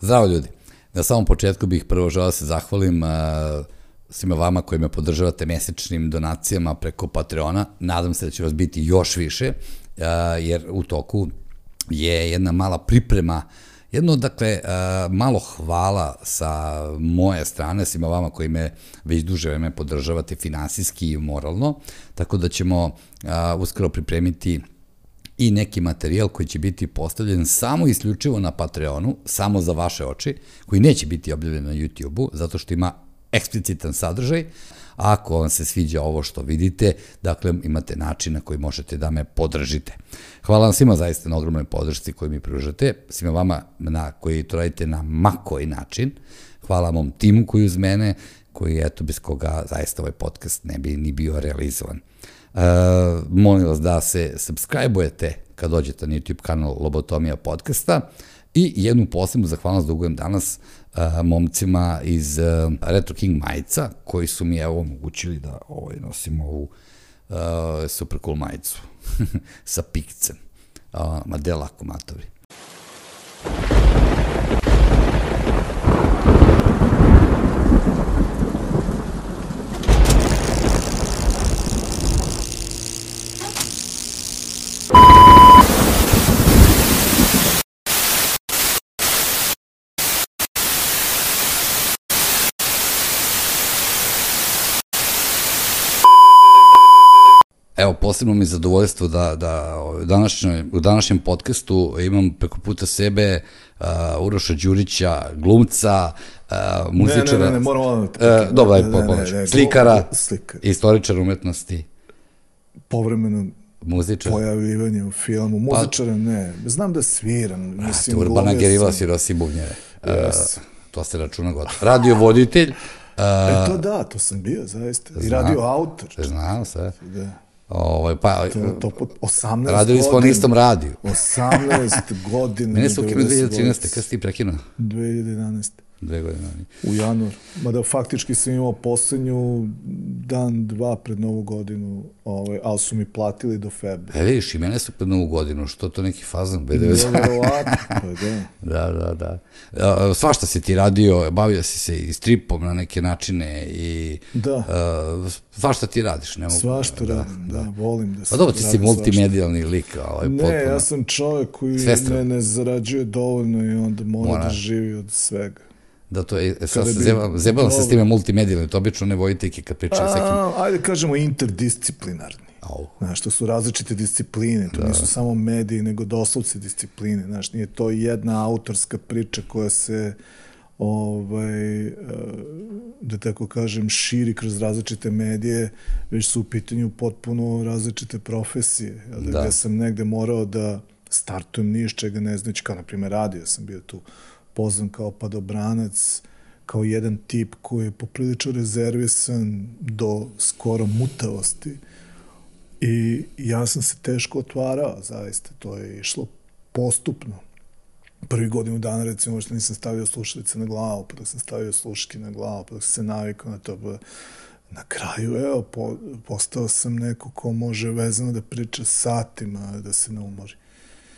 Zdravo ljudi. Na samom početku bih prvo želeo da se zahvalim uh, svima vama koji me podržavate mesečnim donacijama preko Patreona. Nadam se da će vas biti još više, jer u toku je jedna mala priprema Jedno, dakle, malo hvala sa moje strane, svima vama koji me već duže vreme podržavate finansijski i moralno, tako da ćemo uskoro pripremiti i neki materijal koji će biti postavljen samo isključivo na Patreonu, samo za vaše oči, koji neće biti objavljen na YouTube-u, zato što ima eksplicitan sadržaj. Ako vam se sviđa ovo što vidite, dakle imate način na koji možete da me podržite. Hvala vam svima zaista na ogromnoj podršci koju mi pružate, svima vama na, koji to radite na makoj način. Hvala mom timu koji uz mene, koji eto bez koga zaista ovaj podcast ne bi ni bio realizovan. Uh, molim vas da se subscribe-ujete kad dođete na YouTube kanal Lobotomija podcasta i jednu posebnu zahvalnost dugujem danas uh, momcima iz uh, Retro King majica koji su mi evo omogućili da ovaj, nosim ovu uh, super cool majicu sa pikcem. Uh, ma delako matovri. Evo, posebno mi je zadovoljstvo da, da u, današnjoj, u današnjem podcastu imam preko puta sebe uh, Uroša Đurića, glumca, uh, muzičara. Ne, ne, ne, ne moram odmah. Uh, dobro, aj, po, slikara, Slikar. istoričar umetnosti, Povremeno muzičar. pojavljivanje u filmu. Muzičara ne. Znam da sviram. Mislim, Pa, Urbana sam. si bubnjeve. Uh, Yes. to se računa gotovo. Radio voditelj, uh, E, to da, to sam bio, zaista. I radio autor. znam sve. Da. Ovaj, pa, To, to po 18 radili smo na istom radiju. 18 godina. Mene su ukinuo 90 2013. Kada si ti prekinuo? 2011. Dve godine. U januar. Mada faktički sam imao poslednju dan, dva pred novu godinu, ovaj, ali su mi platili do febe. E vidiš, i mene su pred novu godinu, što to neki fazan, BDV. Verovatno, pa da. da, da, da. A, Svašta si ti radio, bavio si se i stripom na neke načine i Da. a, svašta ti radiš. Ne mogu, Svašta da, radim, da, volim da se Pa dobro, ti si multimedijalni lik, ovaj, Ne, potpuno. ja sam čovjek koji ne, ne zarađuje dovoljno i onda mora, Mora. da živi od svega. Da, to je, sad Kada se zebavam, zebavam se s time multimedijalni, to obično ne vojiteki kad pričaju s nekim... A, ajde kažemo interdisciplinarni. Au. Znaš, to su različite discipline, to nisu samo mediji, nego doslovce discipline. Znaš, nije to jedna autorska priča koja se ovaj, eh, da tako kažem, širi kroz različite medije, već su u pitanju potpuno različite profesije. Da. Da. Gde sam negde morao da startujem ni iz čega ne znajući, kao na primjer radio sam bio tu pozvan kao padobranac, kao jedan tip koji je poprilično rezervisan do skoro mutavosti. I ja sam se teško otvarao, zaista. To je išlo postupno. Prvi godinu dana, recimo, možda nisam stavio slušalice na glavu, pa sam stavio sluške na glavu, pa sam se navikao na to, pa na kraju, evo, po, postao sam neko ko može vezano da priča satima, da se ne umori.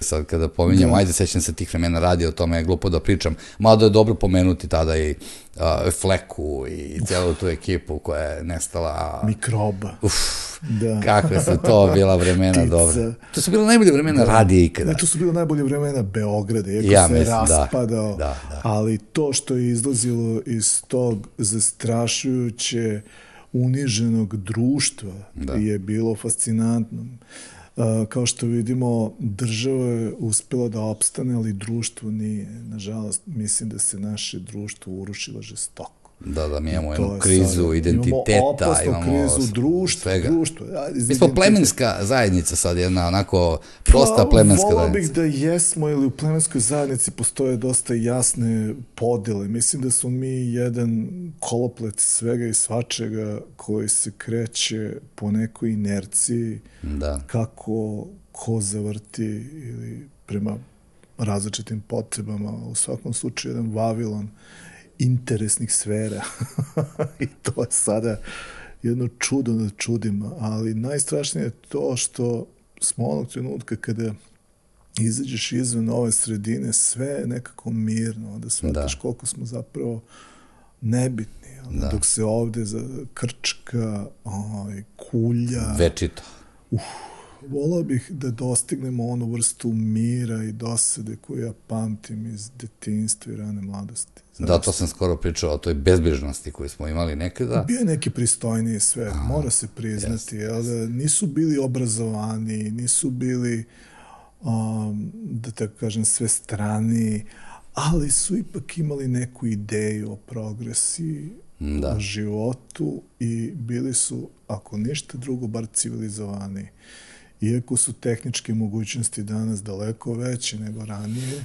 Sad kada pominjamo, Da. ajde sećam se tih vremena radio, o tome je glupo da pričam, mada je dobro pomenuti tada i uh, Fleku i celu tu ekipu koja je nestala. Mikroba. Uf, Da. kakve su to bila vremena dobra. To su bila najbolje vremena da. radija ikada. Ne, to su bilo najbolje vremena Beograda, iako Ja se mislim, da. raspadao, Da, da. ali to što je izlazilo iz tog zastrašujuće uniženog društva Da. je bilo fascinantno. Uh, kao što vidimo, država je uspela da opstane, ali društvo nije. Nažalost, mislim da se naše društvo urušilo žestoko. Da, da, mi imamo jednu je krizu sada. identiteta, imamo opasnu imamo krizu društva, društva. Mi smo plemenska zajednica sad, jedna onako prosta Pa, plemenska volao zajednica. bih da jesmo ili u plemenskoj zajednici postoje dosta jasne podele. Mislim da smo mi jedan koloplet svega i svačega koji se kreće po nekoj inerciji Da. kako ko zavrti ili prema različitim potrebama. U svakom slučaju jedan Vavilon interesnih sfera. I to je sada jedno čudo nad čudima, ali najstrašnije je to što smo onog trenutka kada izađeš izvan ove sredine, sve je nekako mirno, onda shvataš da. koliko smo zapravo nebitni. Da. Dok se ovde za krčka, oj, kulja... Večito. Uf, volao bih da dostignemo onu vrstu mira i dosade koju ja pamtim iz detinstva i rane mladosti. Zavisno. Da, to sam skoro pričao o toj bezbrižnosti koju smo imali nekada. Bio je neki pristojniji sve, A, mora se priznati. Jel, da nisu bili obrazovani, nisu bili, um, da tako kažem, sve strani, ali su ipak imali neku ideju o progresiji, da. o životu i bili su, ako ništa drugo, bar civilizovani. Iako su tehničke mogućnosti danas daleko veće nego ranije,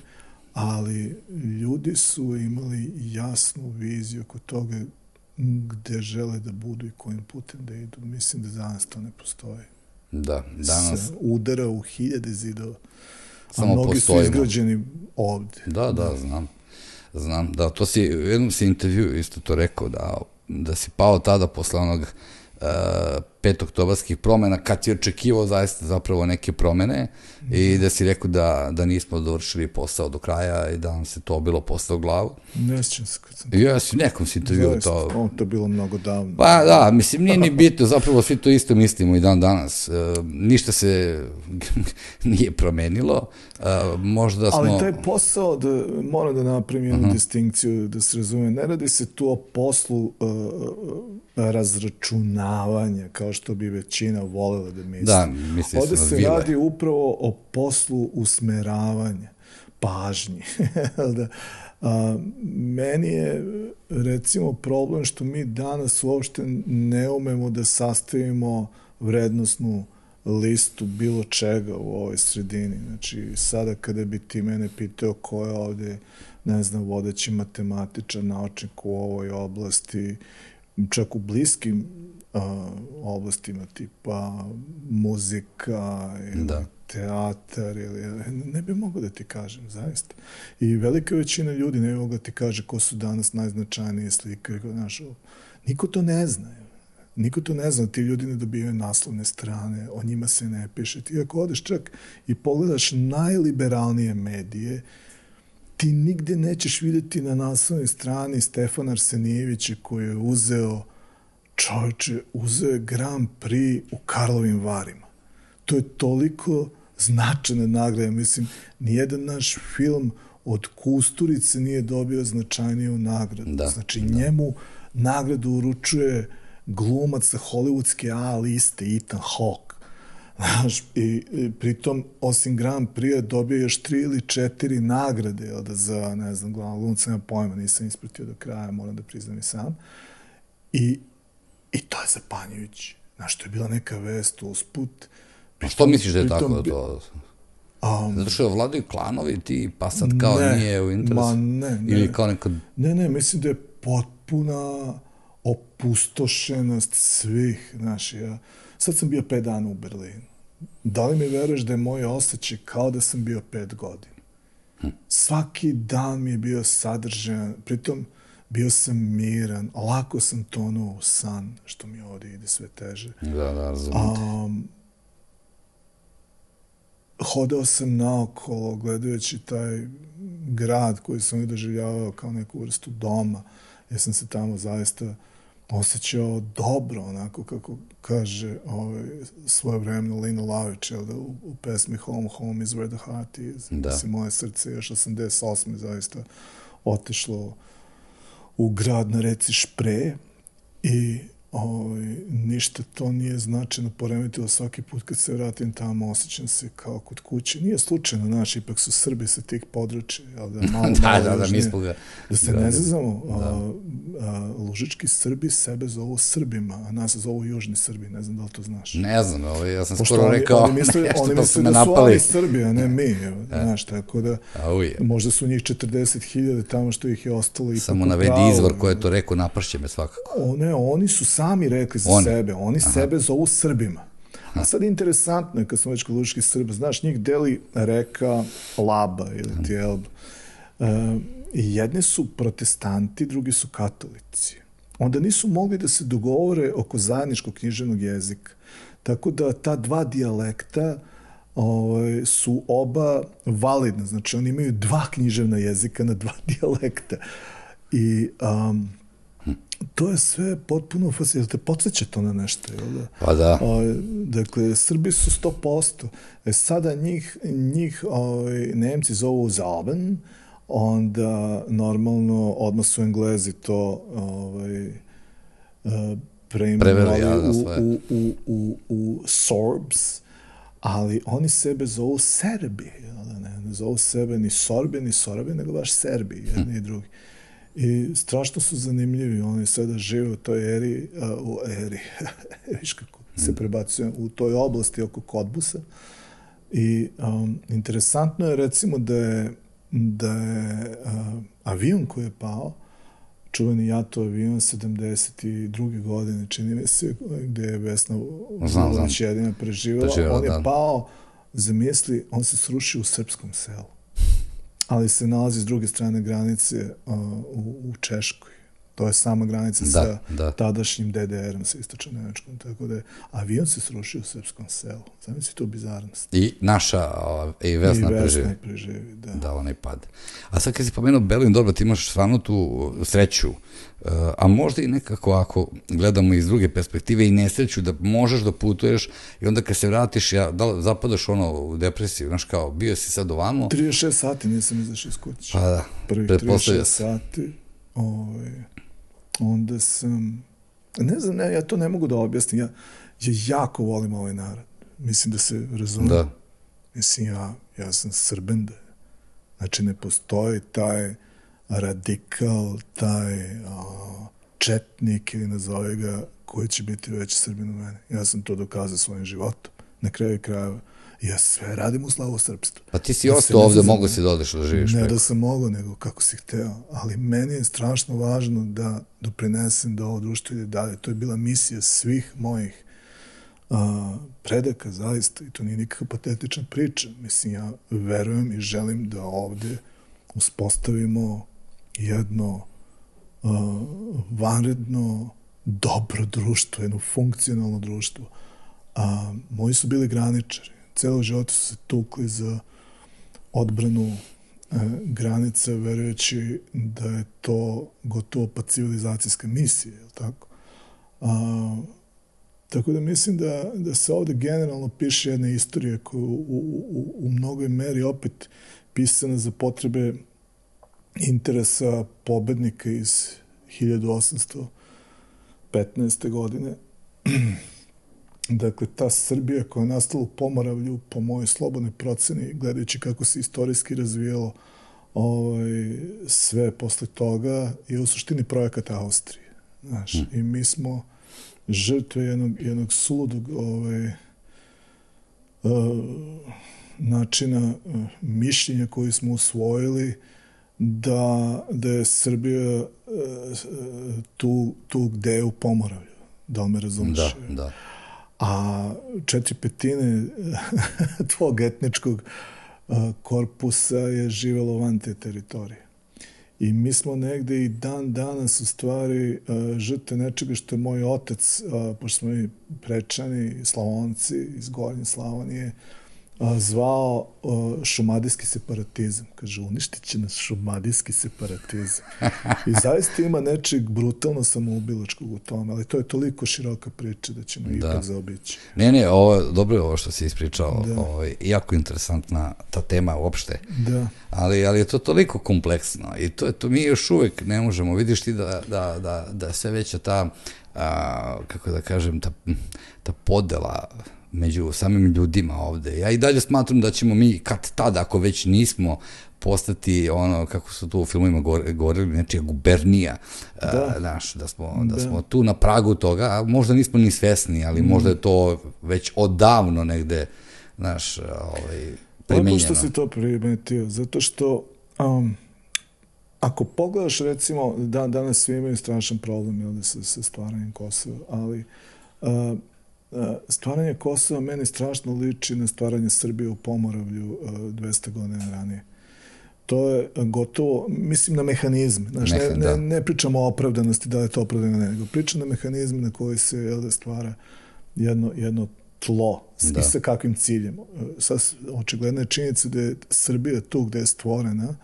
ali ljudi su imali jasnu viziju oko toga gde žele da budu i kojim putem da idu. Mislim da danas to ne postoji. Da, danas... Se udara u hiljade zidova. Samo a mnogi postojimo. su izgrađeni ovde. Da, da, znam. Znam, da, to si, u jednom si intervju isto to rekao, da, da si pao tada posle onog uh, petoktobarskih promena, kad si očekivao zaista zapravo neke promene i da si rekao da, da nismo dovršili posao do kraja i da nam se to bilo posle u glavu. Ne sjećam se kad sam. Ja si nekom si intervju to... On to bilo mnogo davno. Pa da, mislim, nije ni bitno, zapravo svi to isto mislimo i dan danas. Uh, ništa se nije promenilo. Uh, možda smo... Ali taj posao, da, moram da napravim jednu uh mhm. -huh. distinkciju, da se razume, ne radi se tu o poslu uh, razračunavanja, kao što bi većina volela da misli. Da, misli Ovde se vile. radi upravo o poslu usmeravanja, pažnji. da, a, meni je recimo problem što mi danas uopšte ne umemo da sastavimo vrednostnu listu bilo čega u ovoj sredini. Znači, sada kada bi ti mene pitao ko je ovde, ne znam, vodeći matematičar, naučnik u ovoj oblasti čak u bliskim oblastima tipa muzika ili da. teatar ili ne bi mogao da ti kažem zaista i velika većina ljudi ne mogu da ti kaže ko su danas najznačajnije slike znaš, niko to ne zna niko to ne zna, ti ljudi ne dobijaju naslovne strane, o njima se ne piše. Ti ako odeš čak i pogledaš najliberalnije medije, ti nigde nećeš videti na naslovnoj strani Stefan Arsenijevića koji je uzeo čovječe, uzeo je Grand Prix u Karlovim Varima. To je toliko značajna nagrada. Mislim, nijedan naš film od Kusturice nije dobio značajniju nagradu. Da, znači, da. njemu nagradu uručuje glumac sa hollywoodske A liste Ethan Hawke. Znaš, i, i pritom, osim Grand Prix, dobio još tri ili četiri nagrade, jel da, za, ne znam, glavno glumca, nema pojma, nisam ispratio do kraja, moram da priznam i sam. I, i to je zapanjujuće. Znaš, to je bila neka vest usput. A što misliš da je tako da to... Um, Zato što vladaju klanovi ti, pa sad kao ne, nije u interesu? Ma ne, ne. Ili kao nekad... Ne, ne, mislim da je potpuna opustošenost svih, znaš, ja Sad sam bio pet dana u Berlinu. Da li mi veruješ da je moj osjećaj kao da sam bio pet godina? Hm. Svaki dan mi je bio sadržajan, pritom bio sam miran, lako sam tonuo u san, što mi ovde ide sve teže. Da, da, razumijem. Um, hodao sam naokolo gledajući taj grad koji sam uvijek doživljavao kao neku vrstu doma, jer sam se tamo zaista osjećao dobro, onako kako kaže ovaj, svoje vremena Lino Lavić, jel da, u, u pesmi Home, Home is where the heart is. Da. Mislim, moje srce još 88. zaista otišlo u grad na reci Špre i ovaj, ništa to nije značajno poremetilo svaki put kad se vratim tamo, osjećam se kao kod kuće. Nije slučajno, znaš, ipak su Srbi sa tih područja, jel da, malo, da, malo da, da, mi smo ga... Da se ne zazamo, da. a, a, lužički Srbi sebe zovu Srbima, a nas zovu južni Srbi, ne znam da li to znaš. Ne znam, ovaj, ja sam Pošto skoro oni, rekao oni misle, nešto oni misle da su oni Srbi, a ne mi, e. znaš, tako da, Auje. možda su njih 40.000 tamo što ih je ostalo i Samo navedi izvor ko je to rekao, napršće me svakako. O, ne, oni su sami rekli za oni. sebe, oni Aha. sebe zovu Srbima. A sad interesantno je, kad smo već kod lučkih Srba, znaš, njih deli reka Laba ili ti Elba. Uh, jedni su protestanti, drugi su katolici. Onda nisu mogli da se dogovore oko zajedničkog književnog jezika. Tako da ta dva dijalekta ovaj, su oba validne, znači oni imaju dva književna jezika na dva dijalekta. I um, to je sve potpuno fascinantno. Te podsjeća to na nešto, jel da? Pa da. O, dakle, Srbi su 100%. E sada njih, njih ovaj, Nemci zovu Zaben, onda normalno odmah su Englezi to ovaj, preimenovali ja, u, u, u, u, u Sorbs, ali oni sebe zovu Serbi, jel da ne, ne zovu sebe ni Sorbi, ni Sorabi, nego baš Serbi, jedni hm. i drugi. I strašno su zanimljivi, oni sada žive u toj eri, u eri, viš kako se hm. prebacuje, u toj oblasti oko Kodbusa. I um, interesantno je recimo da je, da je uh, avion koji je pao, čuveni jato avion 72. godine, čini mi se, gde je Vesna Vulović jedina preživala, preživala, on je da. pao, zamisli, on se srušio u srpskom selu ali se nalazi s druge strane granice uh, u, u Češkoj. To je sama granica da, sa da. tadašnjim DDR-om, sa istočno Nemačkom, tako da je avion se srušio u srpskom selu. Zamisli tu bizarnost. I naša, i Vesna, I Vesna preživi. preživi, da. Da, onaj pad. A sad kad si pomenuo Berlin, dobro, ti imaš stvarno tu sreću, a možda i nekako ako gledamo iz druge perspektive i nesreću da možeš da putuješ i onda kad se vratiš, ja, da zapadaš ono u depresiju, znaš kao, bio si sad ovamo. 36 sati nisam izašao iz kuće. Pa da, Prvih 36 sati, ovaj, onda sam, ne znam, ne, ja to ne mogu da objasnim, ja, ja jako volim ovaj narod. Mislim da se razumem. Da. Mislim, ja, ja sam srben, da, znači ne postoji taj radikal, taj a, četnik ili nazove ga, koji će biti veći srbin u mene. Ja sam to dokazao svojim životom. Na kraju krajeva Ja sve radim u slavu srpstva. Pa ti si da ostao ovde, mogo si da odeš da živiš. Ne preko. da sam mogao, nego kako si hteo. Ali meni je strašno važno da doprinesem da ovo društvo ide dalje. To je bila misija svih mojih a, predaka, zaista. I to nije nikakva patetična priča. Mislim, ja verujem i želim da ovde uspostavimo jedno a, vanredno dobro društvo, jedno funkcionalno društvo. A, moji su bili graničari celo život su se tukli za odbranu e, granica, verujući da je to gotovo pa civilizacijska misija, je tako? A, tako da mislim da, da se ovde generalno piše jedna istorija koja u, u, u mnogoj meri opet pisana za potrebe interesa pobednika iz 1815. godine Dakle, ta Srbija koja je nastala u Pomoravlju, po mojoj slobodnoj proceni, gledajući kako se istorijski razvijalo ovaj, sve posle toga, je u suštini projekat Austrije. Znaš, mm. i mi smo žrtve jednog, jednog suludog ovaj, uh, načina uh, mišljenja koji smo usvojili da, da je Srbija uh, tu, tu gde je u Pomoravlju. Da me razumeš? Da, da a četiri petine tvog etničkog korpusa je živelo van te teritorije. I mi smo negde i dan danas u stvari žrte nečega što je moj otac, pošto smo i prečani, slavonci iz Gornje Slavonije, zvao šumadijski separatizam. Kaže, uništit će nas šumadijski separatizam. I zaista ima nečeg brutalno samoubilačkog u tome, ali to je toliko široka priča da ćemo da. ipak zaobići. Ne, ne, ovo, dobro je ovo što si ispričao, da. ovo, ovaj, jako interesantna ta tema uopšte. Da. Ali, ali je to toliko kompleksno i to, to mi još uvek ne možemo, vidiš ti da, da, da, da sve veća ta, a, kako da kažem, ta, ta podela među samim ljudima ovde. Ja i dalje smatram da ćemo mi kad tada, ako već nismo, postati ono, kako su tu u filmovima govorili, nečija gubernija, da. naš, da, smo, da, da smo tu na pragu toga, a možda nismo ni svesni, ali mm. možda je to već odavno negde, znaš, ovaj, primenjeno. Lepo što si to primetio, zato što um, ako pogledaš recimo, da, danas svi imaju strašan problem jel, sa, sa stvaranjem Kosova, ali uh, stvaranje Kosova meni strašno liči na stvaranje Srbije u Pomoravlju 200 godina ranije. To je gotovo, mislim na mehanizme. Znaš, ne, ne, da. ne pričamo o opravdanosti, da li je to opravdano, ne, nego pričam na mehanizme na koji se jel, da stvara jedno, jedno tlo da. i sa kakvim ciljem. Sad, očigledna je činjenica da je Srbija tu gde je stvorena,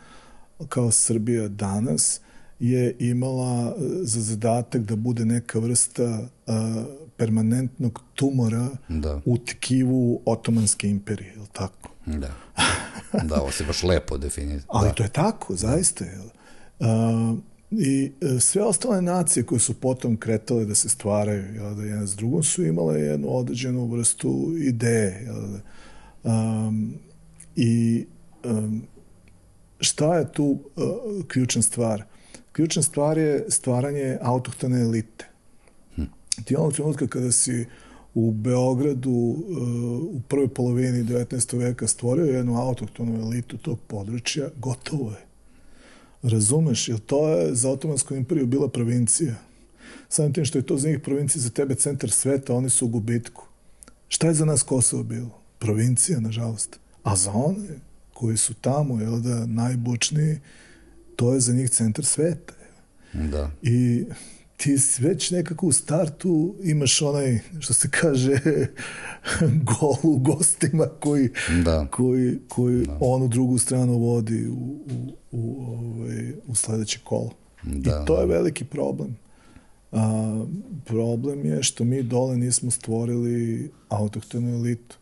kao Srbija danas, je imala za zadatak da bude neka vrsta a, permanentnog tumora da. u tkivu Otomanske imperije, je li tako? Da. Da, ovo se baš lepo definiti. Ali da. to je tako, zaista. Je. A, I e, sve ostale nacije koje su potom kretale da se stvaraju, jel, da jedna s drugom su imale jednu određenu vrstu ideje. Jel, da, um, I um, šta je tu uh, ključna stvar? Ključna stvar je stvaranje autohtone elite. Ti onog trenutka kada si u Beogradu uh, u prvoj polovini 19. veka stvorio jednu autohtonu elitu tog područja, gotovo je. Razumeš, jer to je za Otomansku imperiju bila provincija. Samim tim što je to za njih provincija, za tebe centar sveta, oni su u gubitku. Šta je za nas Kosovo bilo? Provincija, nažalost. A za one koji su tamo, jel da, najbučniji, to je za njih centar sveta. Da. I ti već nekako u startu imaš onaj, što se kaže, gol u gostima koji, da. koji, koji da. onu drugu stranu vodi u, u, u, ovaj, u sledeće kolo. Da. I to je veliki problem. A, problem je što mi dole nismo stvorili autohtonu elitu.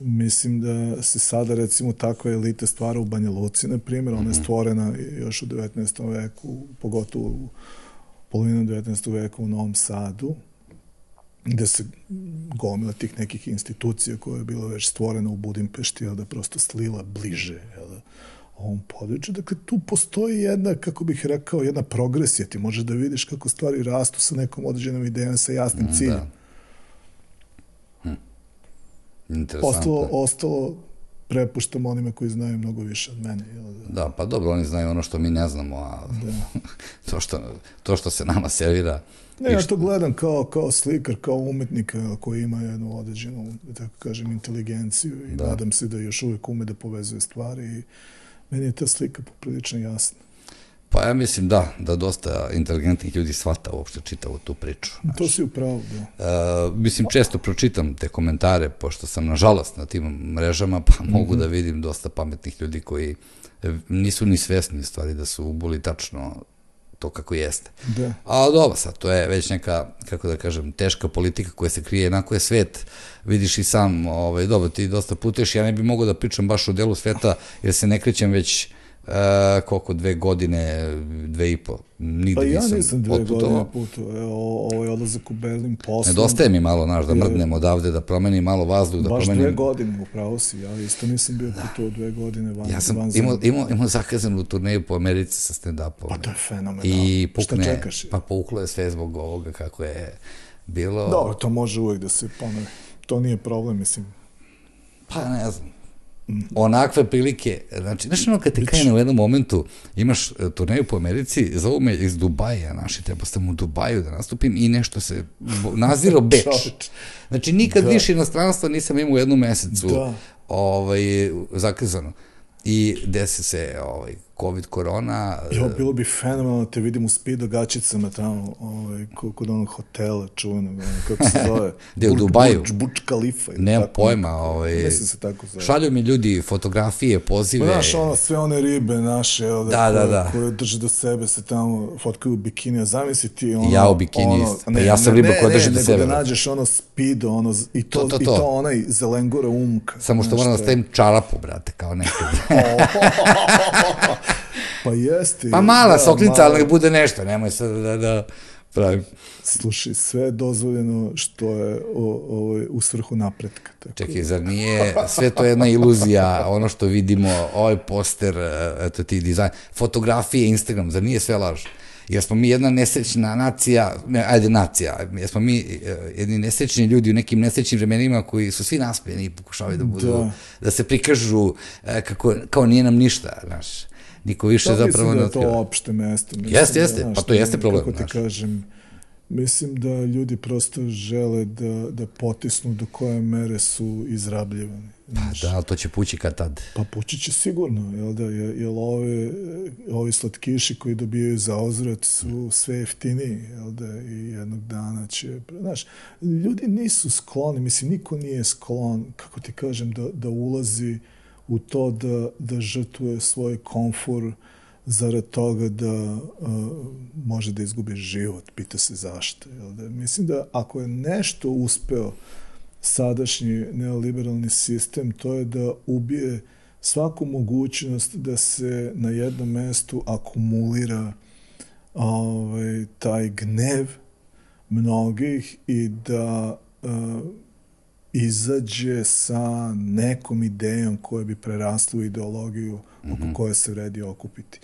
Mislim da se sada recimo takva elita stvara u Banja Luci, na primjer, ona je mhm. stvorena još u 19. veku, pogotovo u polovinu 19. veka u Novom Sadu, gde se gomila tih nekih institucija koja je bila već stvorena u Budimpešti, da prosto slila bliže jel, da, ovom području. Dakle, tu postoji jedna, kako bih rekao, jedna progresija. Ti možeš da vidiš kako stvari rastu sa nekom određenom idejom, sa jasnim mm, ciljem. Da. Hm. Ostalo, ostalo prepuštam onima koji znaju mnogo više od mene. Jel da? da, pa dobro, oni znaju ono što mi ne znamo, a da. to, što, to što se nama servira... Ne, ja to gledam kao, kao slikar, kao umetnik koji ima jednu određenu, da tako kažem, inteligenciju i da. nadam se da još uvek ume da povezuje stvari i meni je ta slika poprilično jasna. Pa ja mislim da, da dosta inteligentnih ljudi shvata uopšte čitavu tu priču. Znaš. To si upravo, da. Uh, mislim, često pročitam te komentare, pošto sam nažalost na tim mrežama, pa mm -hmm. mogu da vidim dosta pametnih ljudi koji nisu ni svesni stvari da su ubuli tačno to kako jeste. Da. A dobro, sad, to je već neka, kako da kažem, teška politika koja se krije, jednako je svet, vidiš i sam, ovaj, dobro, ti dosta puteš, ja ne bih mogao da pričam baš o delu sveta, jer se ne krećem već E, koliko, dve godine, dve i po, nigde pa ja nisam, nisam dve otputovao. godine putovao, ovaj odlazak u Berlin poslom. Nedostaje mi malo, naš, da mrdnem odavde, da promenim malo vazduh, da Baš promenim... Baš dve godine, upravo si, ja isto nisam bio putovao dve godine van, ja sam van imao, imao, imao zakazanu turneju po Americi sa stand-upom. Pa to je fenomenalno. I pukne, Šta čekaš? Pa puklo je sve zbog ovoga kako je bilo... Dobro, to može uvek da se ponovi. To nije problem, mislim. Pa ne znam onakve prilike, znači, znaš ono kad te krene u jednom momentu, imaš e, turneju po Americi, zovu me iz Dubaja, naši, treba sam u Dubaju da nastupim i nešto se naziro Beč. Znači, nikad da. više inostranstva nisam imao u jednu mesecu da. ovaj, zakazano i desi se ovaj, COVID korona. Jo, bilo bi fenomenalno da te vidim u speedo gačicama tamo, ovaj, kod onog hotela čuvenog, kako se zove? Gde u Dubaju? Burč, Burč Kalifa. Nemam pojma. Ovaj, Mislim se tako zove. Šalju mi ljudi fotografije, pozive. Znaš, ono, sve one ribe naše, da, da, koje, da, da. koje drže do sebe, se tamo fotkaju u bikini, a zamisli ti ono... Ja u bikini, ono, pa ne, ja sam riba koja drži do sebe. Ne, da nađeš ono speedo, ono, i to, to, to, to. i to onaj zelengora umka. Samo što moram da stavim čarapu, brate, kao nekad. Pa jeste. Pa mala da, soklica, mala... ali bude nešto, nemoj sad da, da pravim. Slušaj, sve je dozvoljeno što je o, o, u svrhu napretka. Tako. Čekaj, zar nije sve to jedna iluzija, ono što vidimo, ovaj poster, eto ti dizajn, fotografije, Instagram, zar nije sve laž? Jer smo mi jedna nesrećna nacija, ne, ajde nacija, jer smo mi e, jedni nesrećni ljudi u nekim nesrećnim vremenima koji su svi naspjeni i pokušavaju da budu, da, da se prikažu e, kako, kao nije nam ništa, znaš niko više da, zapravo ne otkriva. Da je to opšte mesto. Jeste, jeste, da, pa to jeste problem. Kako ti znaš. kažem, Mislim da ljudi prosto žele da, da potisnu do koje mere su izrabljivani. Znaš. Pa da, to će pući kad tad. Pa pući će sigurno, jel da, jel ove, ovi slatkiši koji dobijaju za ozrat su sve jeftiniji, jel da, i jednog dana će, znaš, ljudi nisu skloni, mislim, niko nije sklon, kako ti kažem, da, da ulazi u to da, da žrtvuje svoj komfor zarad toga da uh, može da izgubi život, pita se zašto. Jel da? Mislim da ako je nešto uspeo sadašnji neoliberalni sistem, to je da ubije svaku mogućnost da se na jednom mestu akumulira ovaj, taj gnev mnogih i da uh, izađe sa nekom idejom koja bi prerasla u ideologiju mm -hmm. oko mhm. koje se vredi okupiti.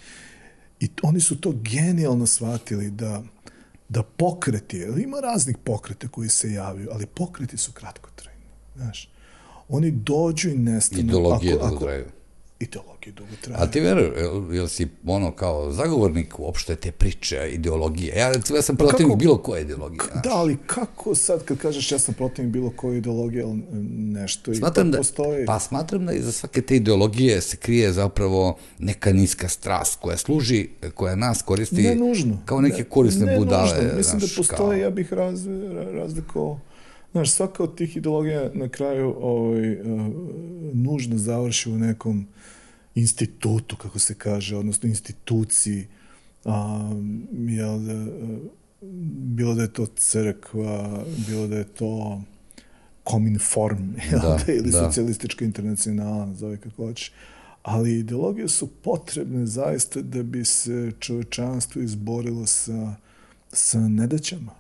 I oni su to genijalno shvatili da da pokreti, ima raznih pokreta koji se javaju, ali pokreti su kratkotrajni. Znaš, oni dođu i nestanu. Ideologije ako, ako, ideologije dugo traje. A ti veruj, jel, jel si ono kao zagovornik uopšte te priče, ideologije? Ja, ja sam pa protivnik bilo koje ideologije. Znaš. Da, ali kako sad kad kažeš ja sam protivnik bilo koje ideologije, ali nešto smatram i da, postoji? Pa smatram da iza svake te ideologije se krije zapravo neka niska strast koja služi, koja nas koristi ne nužno. kao neke korisne ne, budale. Ne nužno, mislim da znaš, da postoje, kao... ja bih raz, razlikovao Znaš, svaka od tih ideologija na kraju ovaj, uh, nužno završi u nekom institutu, kako se kaže, odnosno instituciji, a, jel, da, bilo da je to crkva, bilo da je to Kominform, jel, da, da, ili da. socijalistička internacionala, zove kako hoćeš. Ali ideologije su potrebne zaista da bi se čovečanstvo izborilo sa, sa nedaćama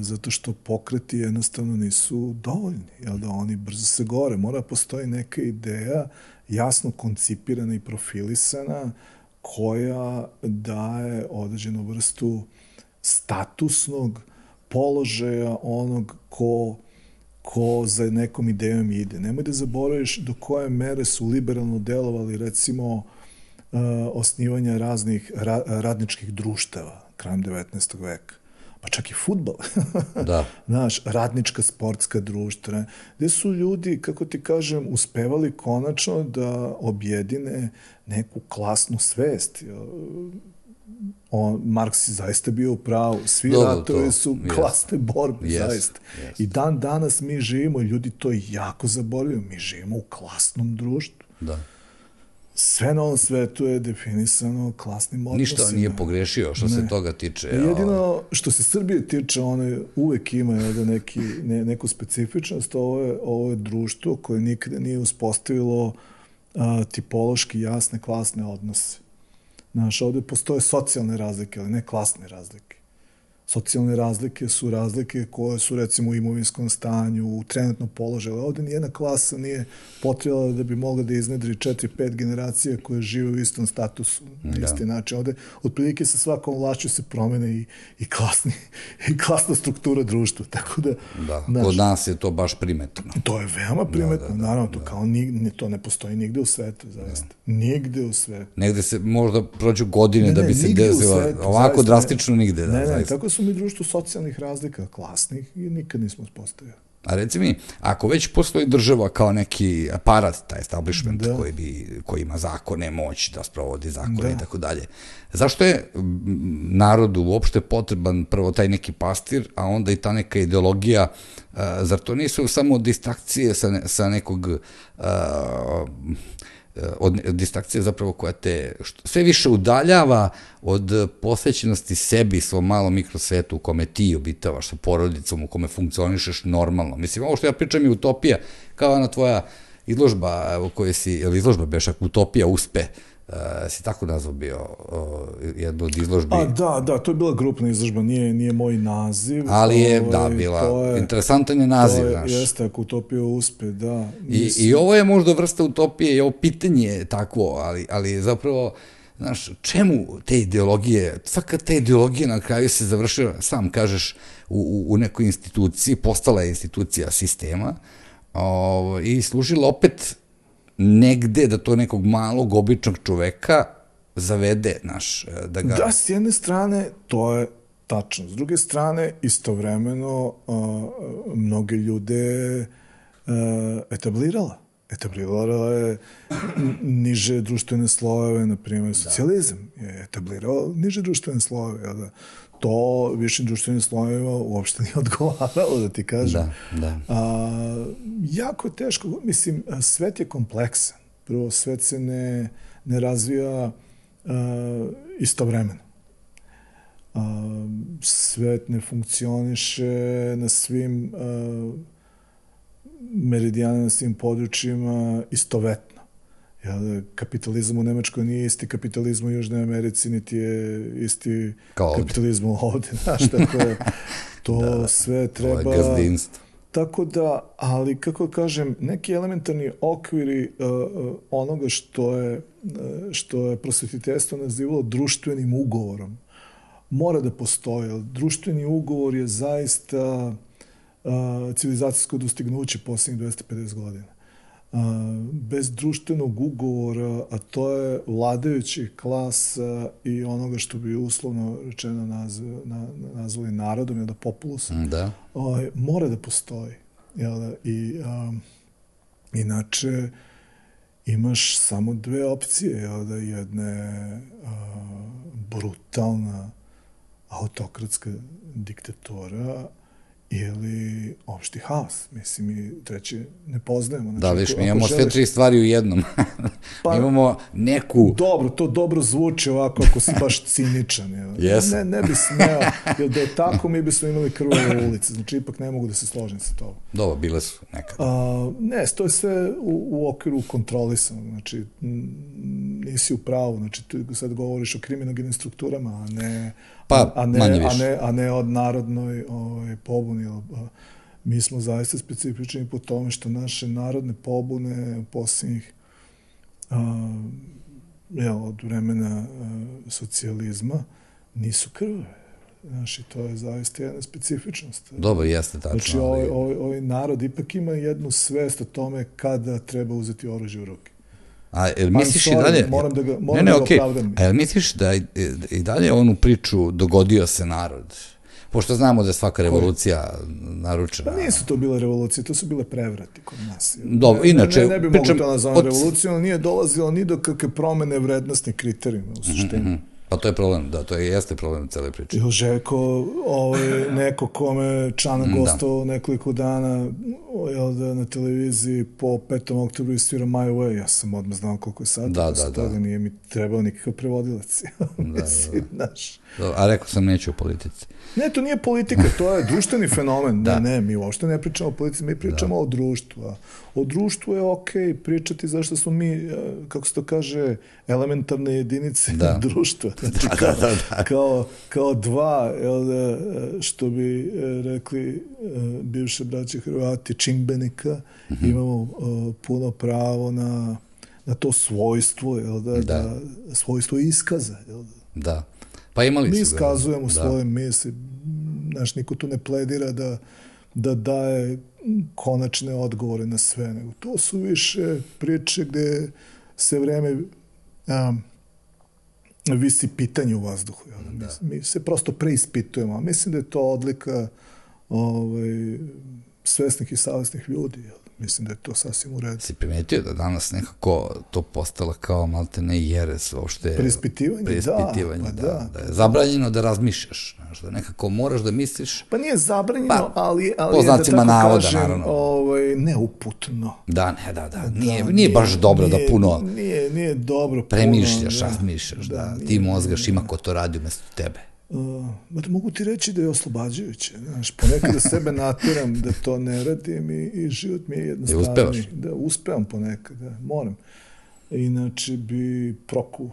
zato što pokreti jednostavno nisu dovoljni, jel da oni brzo se gore. Mora postoji neka ideja jasno koncipirana i profilisana koja daje određenu vrstu statusnog položaja onog ko ko za nekom idejom ide. Nemoj da zaboraviš do koje mere su liberalno delovali recimo uh, osnivanja raznih ra radničkih društava krajem 19. veka pa čak i futbol. da. Znaš, radnička sportska društva, gde su ljudi, kako ti kažem, uspevali konačno da objedine neku klasnu svest. On, Marks je zaista bio u pravu. Svi Dobro, ratovi to, su yes. klasne borbe, yes. zaista. Yes. I dan danas mi živimo, ljudi to jako zaboravljaju, mi živimo u klasnom društvu. Da sve na ovom svetu je definisano klasnim odnosima. Ništa nije pogrešio što ne. se toga tiče. Jedino što se Srbije tiče, one uvek ima da neki, ne, neku specifičnost. Ovo je, ovo je društvo koje nikada nije uspostavilo a, tipološki jasne klasne odnose. Znaš, ovde postoje socijalne razlike, ali ne klasne razlike. Socijalne razlike su razlike koje su recimo u imovinskom stanju, u trenutnom položaju. Ovde nijedna klasa nije potrebala da bi mogla da iznedri 4-5 generacija koje žive u istom statusu na da. isti način. Ovde otprilike sa svakom vlašću se promene i, i, klasni, i klasna struktura društva. Tako da, da. Naš, kod nas je to baš primetno. To je veoma primetno, da, da, da, naravno, to da. kao ni, to ne postoji nigde u svetu, zaista. Da. Nigde u svetu. Negde se možda prođu godine ne, da bi se desilo, ovako zaista, drastično nigde. Da, ne, ne, zaista. tako su mi društvo socijalnih razlika, klasnih, i nikad nismo uspostavili. A reci mi, ako već postoji država kao neki aparat, taj establishment da. koji, bi, koji ima zakone, moć da sprovodi zakone da. i tako dalje, zašto je narodu uopšte potreban prvo taj neki pastir, a onda i ta neka ideologija, zar to nisu samo distrakcije sa, ne, sa nekog uh, od, od distrakcije zapravo koja te što, sve više udaljava od posvećenosti sebi, svom malom mikrosvetu u kome ti obitavaš sa porodicom, u kome funkcionišeš normalno. Mislim, ovo što ja pričam je utopija, kao ona tvoja izložba u kojoj si, ili izložba Bešak, utopija uspe, uh, Uh, si tako nazvao bio uh, jednu od izložbi. A da, da, to je bila grupna izložba, nije, nije moj naziv. Ali je, ovaj, da, bila, je, interesantan je naziv, je, znaš. Jeste, ako utopija uspe, da. Mislim. I, I ovo je možda vrsta utopije, i ovo pitanje je takvo, ali, ali zapravo, znaš, čemu te ideologije, svaka te ideologija na kraju se završila, sam kažeš, u, u nekoj instituciji, postala je institucija sistema, o, i služila opet negde da to nekog malog, običnog čoveka zavede, naš, da ga... Da, s jedne strane, to je tačno. S druge strane, istovremeno, a, mnoge ljude a, etablirala. Etablirala je niže društvene slojeve, na primjer, socijalizam je etablirao niže društvene slojeve, da? To višim društvenim slojevima uopšte nije odgovaralo, da ti kažem. Da, da. A, jako je teško, mislim, svet je kompleksan. Prvo, svet se ne, ne razvija a, istovremeno. A, svet ne funkcioniše na svim a, meridijanima, na svim područjima istovetno. Jel, kapitalizam u Nemačkoj nije isti kapitalizam u Južnoj Americi, niti je isti Kao kapitalizam ovde. Znaš, tako je, to da, da. sve treba... Gazdinstvo. Tako da, ali kako kažem, neki elementarni okviri uh, onoga što je, uh, što je prosvetiteljstvo nazivalo društvenim ugovorom, mora da postoje. Društveni ugovor je zaista uh, civilizacijsko dostignuće poslednjih 250 godina bez društvenog ugovora, a to je vladajući klasa i onoga što bi uslovno rečeno nazv, na, nazvali narodom, je da populus, da. Ovaj, mora da postoji. Jel da? I, a, inače, imaš samo dve opcije, jel da? Jedna je a, brutalna autokratska diktatora, ili opšti haos. Mislim, mi treće ne poznajemo. Znači, da, viš, mi imamo želiš... sve tri stvari u jednom. pa, imamo neku... Dobro, to dobro zvuči ovako ako si baš ciničan. Jel? Yes. Ne, ne bi smeo, jer da je tako mi bismo imali krvove ulice. Znači, ipak ne mogu da se složim sa to. Dobro, bile su nekad. A, ne, to je sve u, u okviru kontrolisano. Znači, nisi u pravu. Znači, tu sad govoriš o kriminogenim strukturama, a ne Pa, a ne. A ne, a ne od narodnoj ovaj, pobuni. Mi smo zaista specifični po tome što naše narodne pobune u posljednjih a, ja, od vremena a, socijalizma nisu krve. Znaš, i to je zaista jedna specifičnost. Dobro, jeste tačno. Znači, ovaj, ovaj, ovaj narod ipak ima jednu svest o tome kada treba uzeti oružje u ruke. A jel misliš sorry, i dalje... Moram da ga, moram ne, ne, da ga okay. opravdam. A jel misliš da i, i dalje onu priču dogodio se narod? Pošto znamo da je svaka revolucija naručena. Pa nisu to bile revolucije, to su bile prevrati kod nas. Dobro, inače... Ne, ne, ne bi mogu to nazvati od... revolucijom, nije dolazilo ni do kakve promene vrednostnih kriterijuma u suštini. Mm -hmm. Pa to je problem, da, to je, jeste problem cele priče. Ili Željko, ovaj, neko kome Čana da. gostao nekoliko dana jel da, na televiziji po 5. oktobru svira My Way, ja sam odmah znao koliko je sad, da, da, da. toga nije mi trebao nikakav prevodilac. da, Mislim, da, da. Naš. A rekao sam neću u politici. Ne, to nije politika, to je društveni fenomen. da. Ne, ne, mi uopšte ne pričamo o politici, mi pričamo da. o društvu. A o društvu je okej okay pričati zašto smo mi, e, kako se to kaže, elementarne jedinice da. društva. Znači, da, kao, da, da, da. Kao, kao dva, jel da, što bi e, rekli bivše braće Hrvati, čimbenika, mm -hmm. imamo uh, puno pravo na, na to svojstvo, jel da, da. da svojstvo iskaza. Jel da. da. Pa imali. Mi iskazujemo da. svoje misli. Znaš, niko tu ne pledira da, da daje konačne odgovore na sve, nego to su više priče gde se vreme um, visi pitanje u vazduhu. Jel? Da. Mi, mi se prosto preispitujemo, a mislim da je to odlika ovaj, svesnih i savjesnih ljudi. Jel? Mislim da je to sasvim u redu. Si primetio da danas nekako to postala kao malte ne jeres, uopšte... Preispitivanje, preispitivanje da, da, da, da, je zabranjeno da razmišljaš, znaš, da nekako moraš da misliš... Pa nije zabranjeno, pa, ali, ali po znacima da navoda, kažem, naravno. ovaj, neuputno. Da, ne, da, da, nije, da, nije baš dobro nije, da puno... Nije, nije dobro premišljaš, puno, razmišljaš, da, da, ti mozgaš, ima ko to radi umesto tebe. Uh, mogu ti reći da je oslobađajuće. Znaš, ponekad da sebe natiram da to ne radim i, i život mi je jednostavni. Uspevaš? Da, uspevam ponekad, da, moram. Inače bi proku,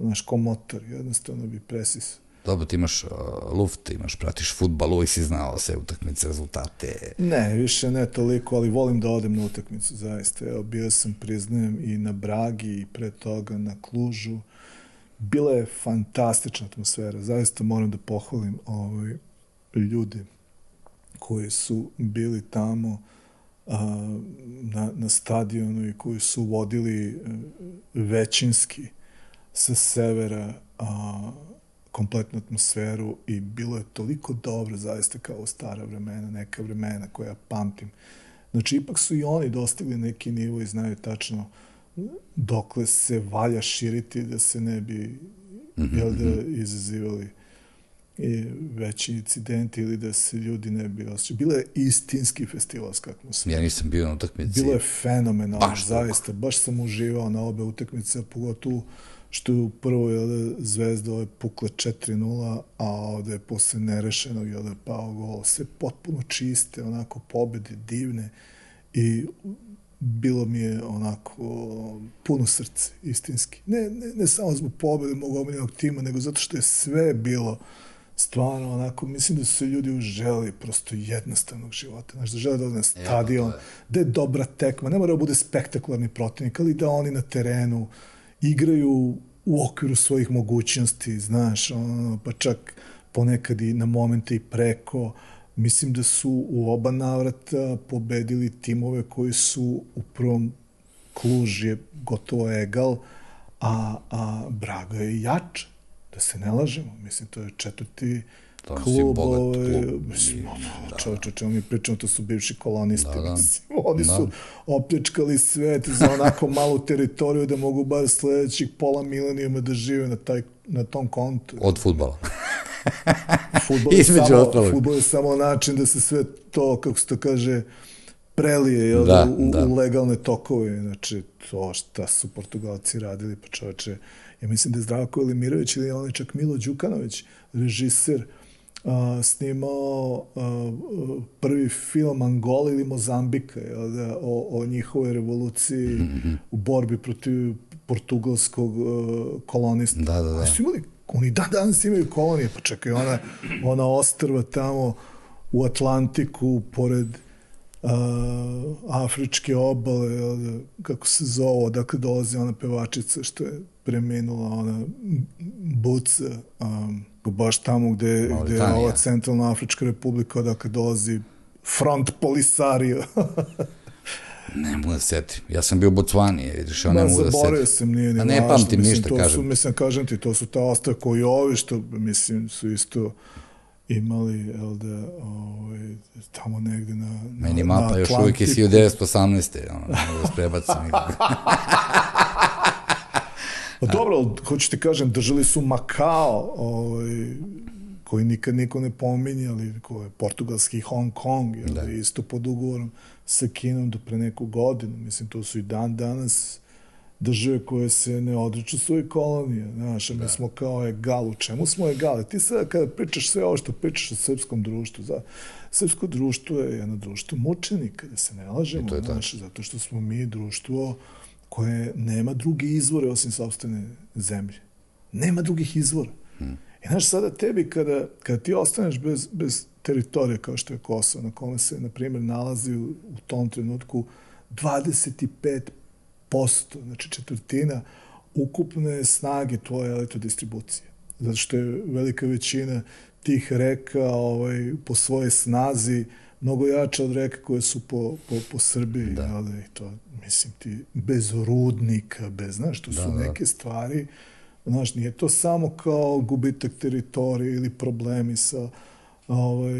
znaš, ko motor, jednostavno bi presis. Dobro, ti imaš uh, luft, imaš, pratiš futbal, uvijek si znao sve utakmice, rezultate. Ne, više ne toliko, ali volim da odem na utakmicu, zaista. Evo, bio sam, priznajem, i na Bragi i pre toga na Klužu bila je fantastična atmosfera. Zaista moram da pohvalim ovaj, ljudi koji su bili tamo a, na, na stadionu i koji su vodili a, većinski sa severa a, kompletnu atmosferu i bilo je toliko dobro zaista kao u stara vremena, neka vremena koja ja pamtim. Znači, ipak su i oni dostigli neki nivo i znaju tačno dokle se valja širiti da se ne bi mm -hmm. jel da, mhm. izazivali i veći incidenti ili da se ljudi ne bi osjećali. Bilo je istinski festivalska atmosfera. Ja nisam bio na utakmici. Bilo je fenomenalno, baš zaista. Baš sam uživao na obe utakmice, pogotovo što je u prvoj jel, zvezda je pukla 4-0, a ovde je posle nerešenog jel, je pao gol. Sve potpuno čiste, onako pobede divne i bilo mi je onako puno srce, istinski. Ne, ne, ne samo zbog pobede mog omiljenog tima, nego zato što je sve bilo stvarno onako, mislim da su se ljudi uželi prosto jednostavnog života. Znaš, da žele da ode na stadion, da je dobra tekma, ne mora da bude spektakularni protivnik, ali da oni na terenu igraju u okviru svojih mogućnosti, znaš, ono, pa čak ponekad i na momente i preko. Mislim da su u oba navrata pobedili timove koji su u prvom Kluž je gotovo egal, a, a Braga je jača da se ne lažemo, mislim, to je četvrti to klub, ovaj, mislim, da, čovječe, čemu mi pričamo, to su bivši kolonisti, da, da. mislim, oni da. su opljačkali svet za onako malu teritoriju da mogu bar sledećih pola milenijuma da žive na, taj, na tom kontu. Od futbala. futbol, je samo, futbol je samo način da se sve to, kako se to kaže, prelije jel, da, u, da. u legalne tokove. Znači, to šta su Portugalci radili, pa čoveče, ja mislim da je Zdravko Elimirović ili on je čak Milo Đukanović, režiser, a, snimao a, prvi film Angola ili Mozambika jel, da, o, o njihovoj revoluciji mm -hmm. u borbi protiv portugalskog uh, kolonista. Da, da, da. Su imali, oni dan danas imaju kolonije, pa čekaj, ona, ona ostrva tamo u Atlantiku, pored uh, afričke obale, kako se zove, odakle dolazi ona pevačica što je preminula, ona Buca, um, baš tamo gde, gde je ova centralna Afrička republika, odakle dolazi front Polisario. ne mogu da setim. Ja sam bio u Botswani, vidiš, ja ne mogu da setim. Zaboravio sam, nije ni A ne pamtim mislim, ništa, to kažem. Su, mislim, kažem ti, to su ta osta koji ovi, što, mislim, su isto imali, jel da, ovaj, tamo negde na, na Meni mapa još uvijek je 1918. Ono, ne mogu da sprebacim. Pa dobro, hoću ti kažem, držali su Makao, ovaj, koji nikad niko ne pominje, ali ko je portugalski Hong Kong, je da. isto pod ugovorom sa Kinom do pre neku godinu. Mislim, to su i dan danas države koje se ne odriču svoje kolonije. Znaš, da. mi smo kao egal. U čemu smo egali? Ti sad kada pričaš sve ovo što pričaš o srpskom društvu, za, srpsko društvo je jedno društvo mučenika, da se ne lažemo. znaš, zato što smo mi društvo koje nema druge izvore osim sobstvene zemlje. Nema drugih izvora. Hmm. I znaš, sada tebi kada, kada ti ostaneš bez, bez teritorije kao što je Kosovo, na kome se, na primjer, nalazi u, u tom trenutku 25 znači četvrtina ukupne snage tvoje elektrodistribucije. Zato što je velika većina tih reka ovaj, po svojoj snazi mnogo jača od reka koje su po, po, po Srbiji. Da. Ali, to, mislim ti, bez rudnika, bez, znaš, to da, su da. neke stvari, znaš, nije to samo kao gubitak teritorije ili problemi sa ovaj,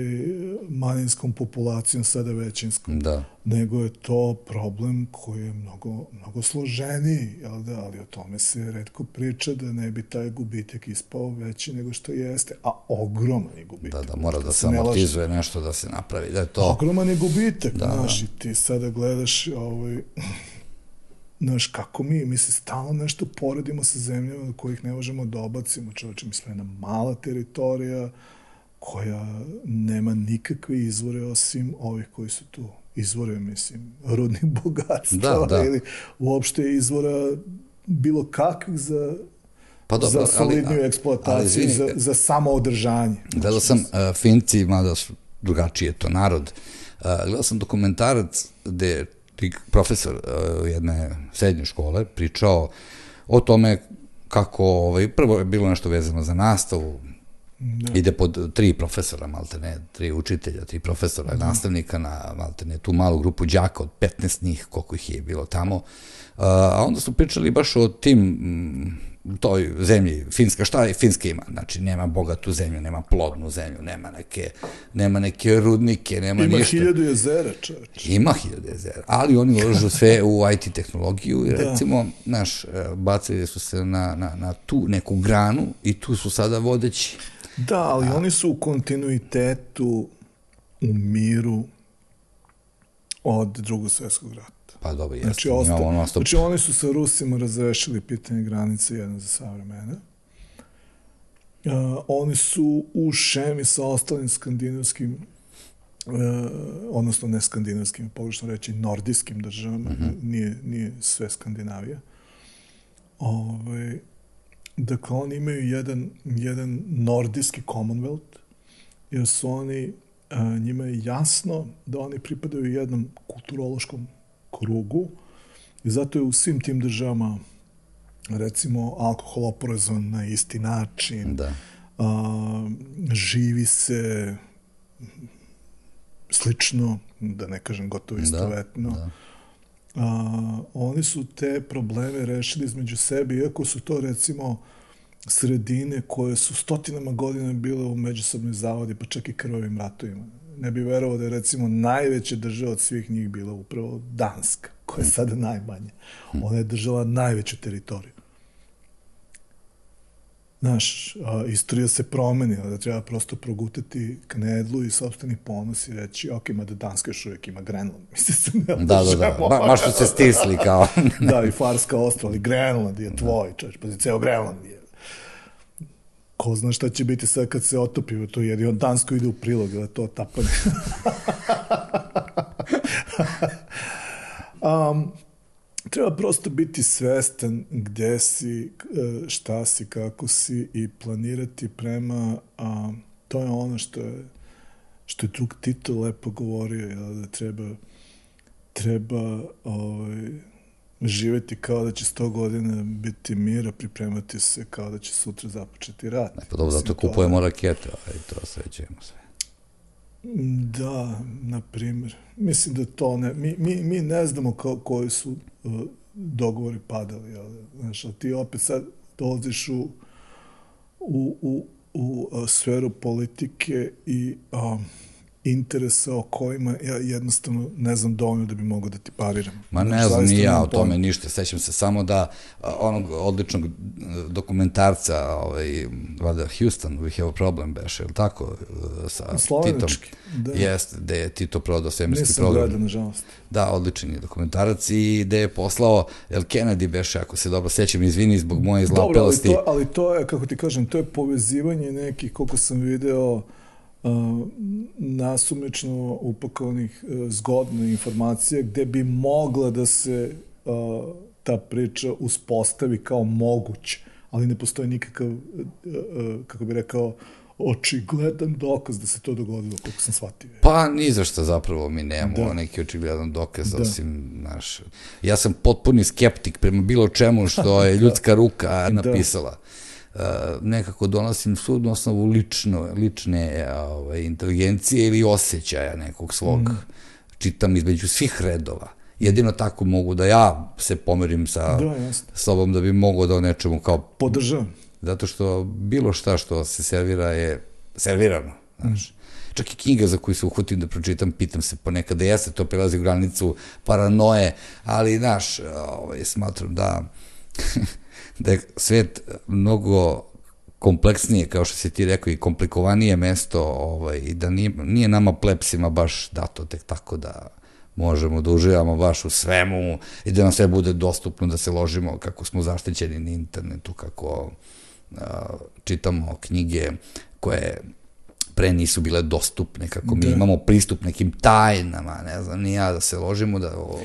manjinskom populacijom, sada većinskom. Da. Nego je to problem koji je mnogo, mnogo složeniji, jel da, ali o tome se redko priča da ne bi taj gubitak ispao veći nego što jeste, a ogroman je gubitak. Da, da, mora da, da se amortizuje nešto da se napravi, da je to... Ogroman je gubitak, da, znaš, da. i ti sada gledaš ovaj, znaš, kako mi, mi se stalno nešto poredimo sa zemljama do kojih ne možemo da obacimo, čovječe, mi smo jedna mala teritorija, koja nema nikakve izvore osim ovih koji su tu izvore, mislim, rodnih bogatstva da, da. ili uopšte izvora bilo kakvih za pa dobro, za solidniju ali, eksploataciju, ali, za, za samoodržanje. Gledao sam uh, Finci, mada su drugačije to narod, uh, gledao sam dokumentarac gde profesor uh, jedne srednje škole pričao o tome kako, ovaj, prvo je bilo nešto vezano za nastavu, Da. Ide pod tri profesora, malte ne, tri učitelja, tri profesora, da. nastavnika na, malte ne, tu malu grupu đaka od 15 njih, koliko ih je bilo tamo. A onda su pričali baš o tim u toj zemlji, Finska, šta je Finska ima? Znači, nema bogatu zemlju, nema plodnu zemlju, nema neke, nema neke rudnike, nema Ima ništa. hiljadu jezera, čoveč. Ima hiljade jezera, ali oni ulažu sve u IT tehnologiju i Da. recimo, naš, bacili su se na, na, na tu neku granu i tu su sada vodeći. Da, ali oni su u kontinuitetu, u miru od drugog svjetskog rata. Pa dobro, jeste, Znači, osta, non stop. znači oni su sa Rusima razrešili pitanje granice jedan za sve vremena. Uh, oni su u šemi sa ostalim skandinavskim uh, odnosno ne skandinavskim, pogrešno reći nordijskim državama, Mhm. nije, nije sve Skandinavija. Ove, dakle, oni imaju jedan, jedan nordijski Commonwealth, jer su oni, a, njima je jasno da oni pripadaju jednom kulturološkom krugu i zato je u svim tim državama recimo alkohol oporezovan na isti način, Da. a, živi se slično, da ne kažem gotovo istovetno. Da, da. A, oni su te probleme rešili između sebe, iako su to recimo sredine koje su stotinama godina bile u međusobnoj zavodi, pa čak i krvavim ratovima. Ne bi verovao da je recimo najveća država od svih njih bila upravo Danska, koja je sada najmanja. Ona je držala najveću teritoriju. Znaš, a, istorija se promeni, ali da treba prosto progutati knedlu i sobstveni ponos i reći, ok, mada Danska još uvijek ima Grenland. Mislim se ne Da, da, da. Ba, baš su se stisli kao... da, i Farska ostrava, ali Grenland je tvoj, čovječ, pa ceo Grenland je. Ko zna šta će biti sad kad se otopi to, jer i on Dansko ide u prilog, ili to tapanje. um, treba prosto biti svestan gde si, e, šta si, kako si i planirati prema, a, to je ono što je, što je drug Tito lepo govorio, da treba treba ovaj, živeti kao da će 100 godina biti mira, pripremati se kao da će sutra započeti rat. Pa dobro, zato to- kupujemo rakete, ali to sve ćemo sve. Da, na primjer. Mislim da to ne... Mi, mi, mi ne znamo ko, koji su uh, dogovori padali, ali, znaš, ali ti opet sad dolaziš u, u, u, u uh, sferu politike i um, interesa o kojima ja jednostavno ne znam dovoljno da bi mogao da ti pariram. Ma ne Znači, znam ni ja o tome pojma. ništa, sećam se samo da onog odličnog e, dokumentarca, ovaj, valjda Houston, we have a problem, beše, ili tako, e, sa Titom. Slovenački, da. Jeste, gde je Tito prodao svemirski Nisam program. gledao, nažalost. Da, odličan je dokumentarac i gde je poslao El Kennedy beše, ako se dobro sećam, izvini zbog moje Dobro, ali to, ali to je, kako ti kažem, to je povezivanje nekih, koliko sam video, nasumično upakovanih uh, zgodne informacije gde bi mogla da se ta priča uspostavi kao moguć, ali ne postoji nikakav, uh, uh, kako bi rekao, očigledan dokaz da se to dogodilo, koliko sam shvatio. Pa ni za šta zapravo mi nemamo Da. da. neki očigledan dokaz, Da. da. osim naš... Ja sam potpuni skeptik prema bilo čemu što je ljudska ruka napisala. Uh, nekako donosim sud na osnovu lično, lične ovaj, inteligencije ili osjećaja nekog svog. Mm. Čitam između svih redova. Jedino tako mogu da ja se pomerim sa Da, jasno. sobom da bi mogao da o nečemu kao Podržavam. Zato što bilo šta što se servira je servirano, znaš. Čak i knjiga za koju se uhutim da pročitam, pitam se ponekad da jeste, to prelazi granicu paranoje, ali, znaš, ovaj, smatram da, da je svet mnogo kompleksnije, kao što si ti rekao, i komplikovanije mesto, ovaj, i da nije, nije nama plepsima baš dato tek tako da možemo da uživamo baš u svemu i da nam sve bude dostupno, da se ložimo kako smo zaštićeni na internetu, kako a, čitamo knjige koje pre nisu bile dostupne, kako mi Da. imamo pristup nekim tajnama, ne znam, ni ja da se ložimo da, o,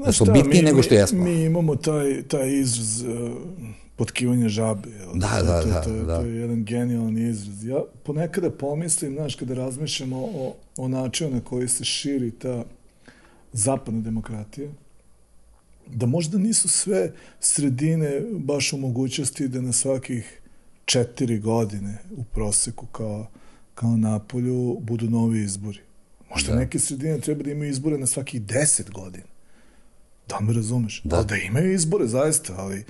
da šta, bitniji nego što mi- jesmo. Mi imamo taj, taj izraz uh, potkivanje žabe. Jel? Da, To- da, to, da, to, je- da. To je jedan genijalan izraz. Ja ponekada pomislim, znaš, kada razmišljamo o, o načinu na koji se širi ta zapadna demokratija, da možda nisu sve sredine baš u mogućnosti da na svakih četiri godine u proseku kao, kao napolju budu novi izbori. Možda Da. neke sredine treba da imaju izbore na svakih deset godina. Da me razumeš? Da. Ali da imaju izbore, zaista, ali,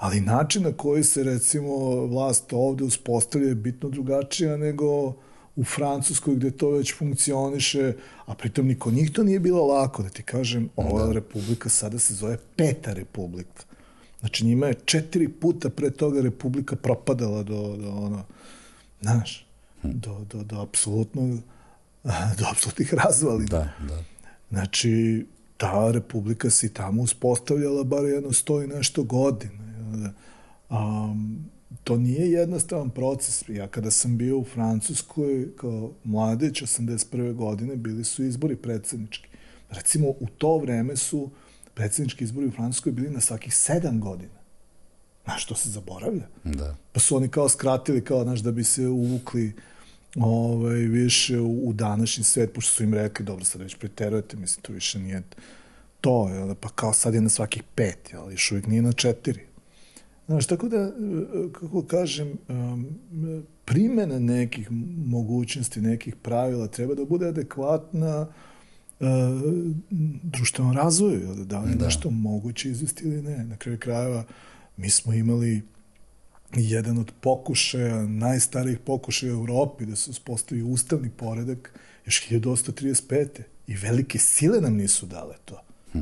Ali način na koji se, recimo, vlast ovde uspostavlja je bitno drugačija nego u Francuskoj gde to već funkcioniše, a pritom niko njih to nije bilo lako, da ti kažem, ova da. republika sada se zove Peta republika. Znači njima je četiri puta pre toga republika propadala do, do ono, znaš, do, do, do apsolutno do apsolutnih razvalina. Da, da. Znači, ta republika se tamo uspostavljala bar jedno sto i nešto godina. Um, to nije jednostavan proces. Ja kada sam bio u Francuskoj kao mladeć 81. godine bili su izbori predsednički. Recimo u to vreme su predsednički izbori u Francuskoj bili na svakih sedam godina. Znaš, to se zaboravlja. Da. Pa su oni kao skratili, kao, znaš, da bi se uvukli ovaj, više u, u današnji svet, pošto su im rekli, dobro, sad već preterujete, mislim, to više nije to, jel, pa kao sad je na svakih pet, jel, još uvijek nije na četiri. Znaš, tako da, kako kažem, primjena nekih mogućnosti, nekih pravila treba da bude adekvatna uh, društvenom razvoju, da li je da. nešto moguće izvesti ili ne. Na kraju krajeva, mi smo imali jedan od pokušaja, najstarijih pokušaja u Europi da se uspostavi ustavni poredak još 1835. I velike sile nam nisu dale to. Hm.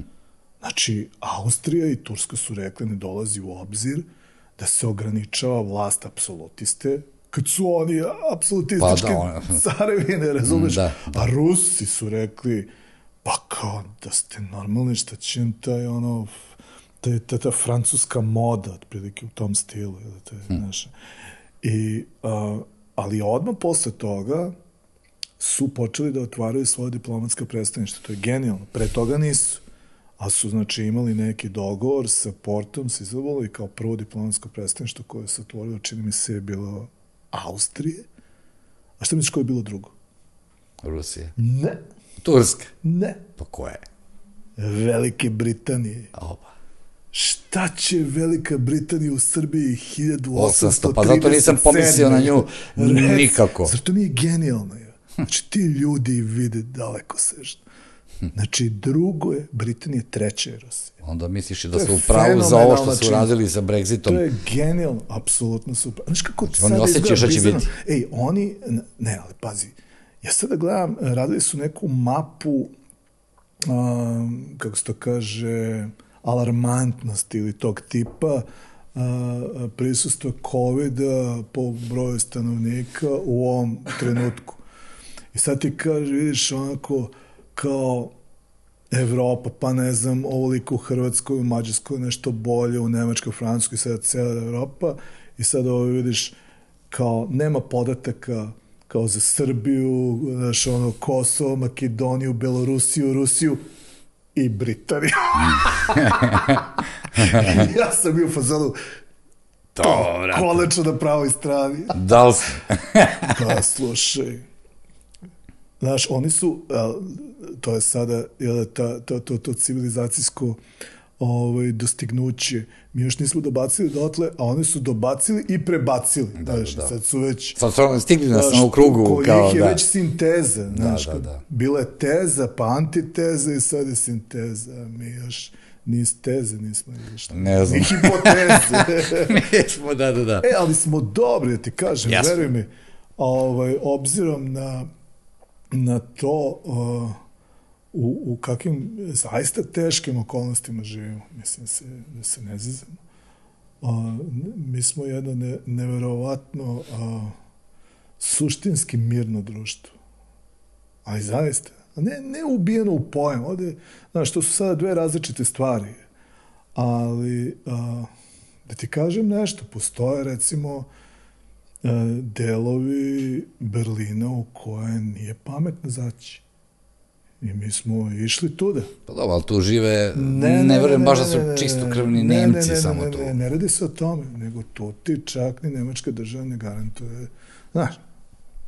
Znači, Austrija i Turska su rekli ne dolazi u obzir da se ograničava vlast apsolutiste, kad su oni apsolutističke pa da, carevine, razumeš? Da, da. A Rusi su rekli, pa kao da ste normalni, šta će taj ono, ta, ta, ta francuska moda, otprilike u tom stilu, ili to je, hmm. znaš. I, a, ali odmah posle toga su počeli da otvaraju svoje diplomatske predstavništva. To je genijalno. Pre toga nisu a su znači imali neki dogovor sa Portom, sa Izabolo i kao prvo diplomatsko predstavništvo koje se otvorilo, čini mi se je bilo Austrije. A šta misliš koje je bilo drugo? Rusije. Ne. Turska. Ne. Pa koje? Velike Britanije. Oba. Šta će Velika Britanija u Srbiji 1837? Pa zato nisam pomislio na nju nikako. Zar to nije genijalno? Znači, ti ljudi vide daleko sežno. Znači, drugo je Britanija, treće je Rusija. Onda misliš da su upravo za ovo što su radili sa Brexitom. To je genijalno, apsolutno su upravo. Znaš kako ti oni osjećaju šta će biti. Ej, oni, ne, ali pazi, ja sada gledam, radili su neku mapu, um, kako se to kaže, alarmantnosti ili tog tipa, prisustva covid po broju stanovnika u ovom trenutku. I sad ti kaže, vidiš onako, kao Evropa, pa ne znam, ovoliko u Hrvatskoj, u Mađarskoj nešto bolje, u Nemačkoj, u Francuskoj, sada cijela Evropa i sad ovo vidiš kao nema podataka kao za Srbiju, znaš, ono, Kosovo, Makedoniju, Belorusiju, Rusiju i Britaniju. ja sam bio u fazonu, to, konačno na pravoj strani. Da li si? da, slušaj. Znaš, oni su, to je sada jel, ta, to, to, to civilizacijsko ovaj, dostignuće. Mi još nismo dobacili dotle, a oni su dobacili i prebacili. Da, znaš, da. Sad su već... Sad su stigli nas u krugu. Kao, njih je da. već sinteza. Da, znaš, da, da. Bila je teza, pa antiteza i sad je sinteza. Mi još ni teze nismo ili šta. Ne znam. Ni hipoteze. Nismo, da, da, da. E, ali smo dobri, da ti kažem, Jasno. veruj mi, ovaj, obzirom na na to uh, u, u kakvim zaista teškim okolnostima živimo. Mislim se, da se ne zizamo. Uh, mi smo jedno ne, neverovatno uh, suštinski mirno društvo. Ali zaista. Ne, ne ubijeno u pojem. Ovde, znaš, to su sada dve različite stvari. Ali, uh, da ti kažem nešto, postoje recimo E, delovi Berlina u koje nije pametno zaći. I mi smo išli tuda. Pa dobro, ali tu žive, ne, ne, ne verujem baš da su čistokrvni ne, Nemci ne, ne, samo ne, tu. Ne, ne radi se o tome, nego to ti čak ni Nemačka država ne garantuje. Znaš,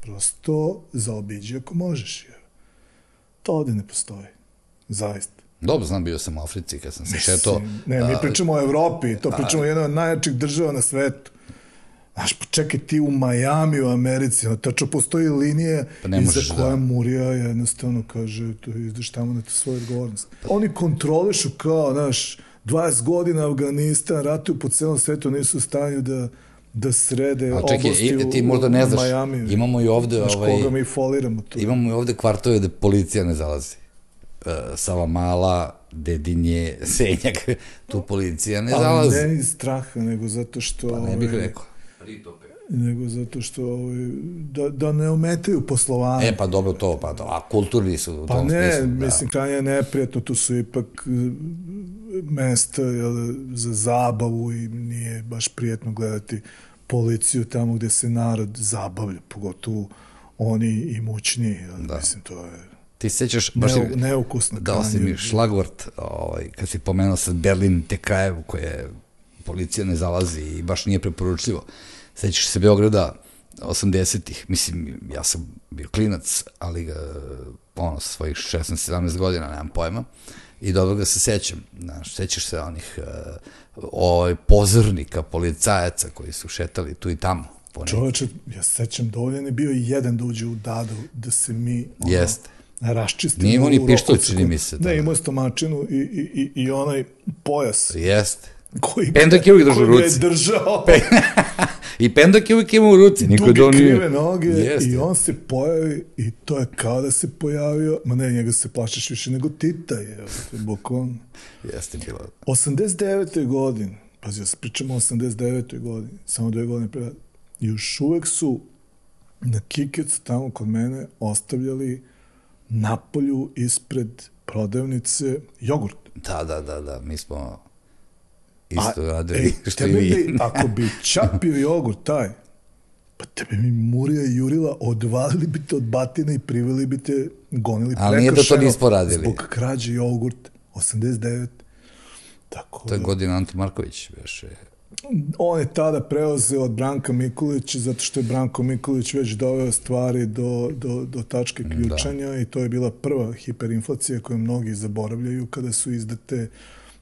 prosto zaobiđi ako možeš. Jer to ovde ne postoji. Zaista. Dobro, znam, bio sam u Africi kad sam se šetao. Ne, mi pričamo o Evropi, to pričamo o jednoj od najjačih država na svetu. Znaš, pa čekaj, ti u Majami, u Americi, no, tačno postoji linije pa ne iza koja da. Murija jednostavno kaže, to ideš tamo na svoju odgovornost. Oni kontrolišu kao, znaš, 20 godina Afganistan, ratuju po celom svetu, nisu u stanju da da srede A čekaj, oblasti i, ti možda ne znaš, Miami. imamo i ovde... Znaš ovaj, koga mi foliramo tu. Imamo i ovde kvartove gde policija ne zalazi. Uh, Sava Mala, Dedinje, Senjak, tu policija ne zalazi. Ali ne iz straha, nego zato što... Pa ne bih ovaj, rekao. Nego zato što ovaj, da, da ne ometaju poslovanje. E, pa dobro to, pa to, a kulturni su u Pa tom ne, smislu. Da. mislim, krajnje je neprijatno, tu su ipak e, mesta jel, za zabavu i nije baš prijetno gledati policiju tamo gde se narod zabavlja, pogotovo oni imućni, jel, Da. mislim, to je Ti se sećaš, baš neu, neukusno. dao si mi šlagvort, ovaj, kad si pomenuo sad Berlin Tekajev, koje policija ne zalazi i baš nije preporučljivo. Sećaš se Beograda 80-ih, mislim, ja sam bio klinac, ali ga, ono, svojih 16-17 godina, nemam pojma, i dobro ga se sećam, znaš, sećaš se onih uh, ovaj, pozornika, policajaca koji su šetali tu i tamo. Po nekim- Čoveče, ja se sećam, dovoljan je bio i jedan da uđe u dadu, da se mi ono, Jeste. raščistimo. Nije imao ni roku čini mi se, Ne, tada. imao je stomačinu i, i, i, i onaj pojas Jeste. koji, je uvijek držao u koji je ruci. držao. I pendak je uvijek imao u ruci, niko duge nije. krive noge Jeste. i on se pojavi i to je kao da se pojavio, ma ne, njega se plašiš više nego Tita je, bukvalno. Jeste bilo. 89. godine, pazi, ja se pričamo o 89. godini, samo dve godine pre, još uvek su na Kikecu tamo kod mene ostavljali napolju ispred prodavnice jogurt. Da, da, da, da, mi smo isto radili ej, što i vi. bi, ako bi čapio jogurt taj, pa tebe mi Murija i Jurila odvalili bi te od batina i priveli bi te, gonili Ali nije da to nismo radili. Zbog krađe jogurt, 89. Tako To je da- godina Ante Marković, beše. On je tada preuzeo od Branka Mikulića zato što je Branko Mikulić već doveo stvari do, do, do tačke ključanja da. i to je bila prva hiperinflacija koju mnogi zaboravljaju kada su izdate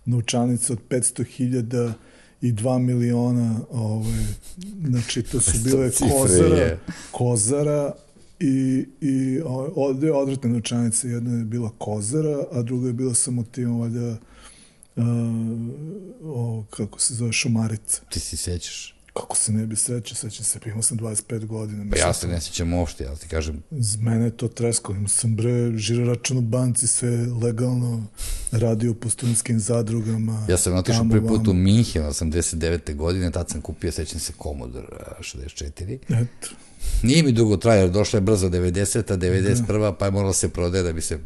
novčanice od 500.000 i 2 miliona ovaj, znači to su bile kozara, je. kozara i, i ovde odvratne novčanice jedna je bila kozara a druga je bila sa motivom valjda uh, o, kako se zove, šumarica. Ti si sećaš. Kako se ne bi sećao, sećam se, imao sam 25 godina. Pa ja se ne sećam uopšte, ja ti kažem, Z mene je to treskalo, imao sam bre, žiro račun u banci, sve legalno, radio po studentskim zadrugama. ja sam otišao prvi put u. Minhen 89. godine, tad sam kupio, sećam se, Commodore a, 64. Eto. Nije mi dugo trajao, došla je brzo 90. 91. pa je moralo se prodaje da bi se,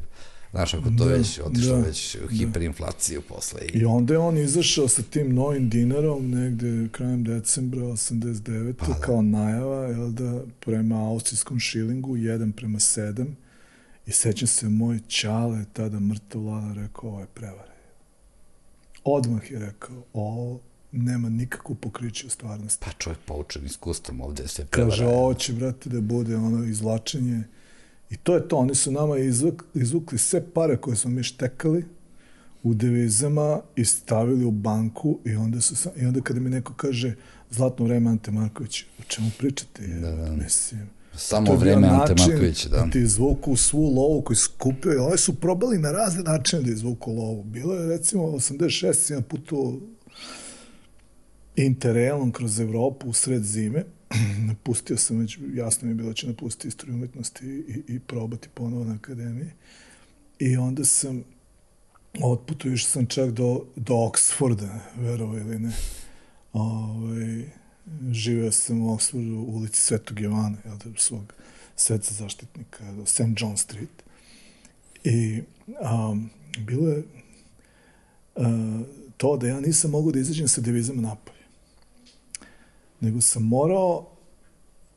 znaš, ako to Da, već otišlo da, već u hiperinflaciju posle. I, I onda je on izašao sa tim novim dinarom negde krajem decembra 89. Pa, da. kao najava, jel da, prema austrijskom šilingu, 1 prema 7. I sećam se, moj čale, tada mrtav rekao, ovo je prevara. Odmah je rekao, ovo nema nikakvu pokriće u stvarnosti. pa čovjek poučen iskustvom ovde je sve Kaže, prevara. ovo će, brate, da bude ono izvlačenje. I to je to, oni su nama izvuk, izvukli sve pare koje smo mi štekali u devizama i stavili u banku i onda, su, sa- i onda kada mi neko kaže zlatno vreme Ante Marković, o čemu pričate? Da, da. Mislim, Samo vreme Ante način Markovića, da. Da ti izvuku svu lovu koju su skupili. Oni su probali na razne načine da izvuku lovu. Bilo je recimo 86 sam ja putovao interelom kroz Evropu u sred zime. napustio sam već, jasno mi je bilo da ću napustiti istoriju umetnosti i, i probati ponovo na akademiji. I onda sam otputao, išao sam čak do, do Oxforda, verovo ili ne. Ovaj, živeo sam u Oxfordu u ulici Svetog Jovana, jel da, svog sveca zaštitnika, do St. John Street. I um, bilo je uh, to da ja nisam mogao da izađem sa devizama napolje. Nego sam morao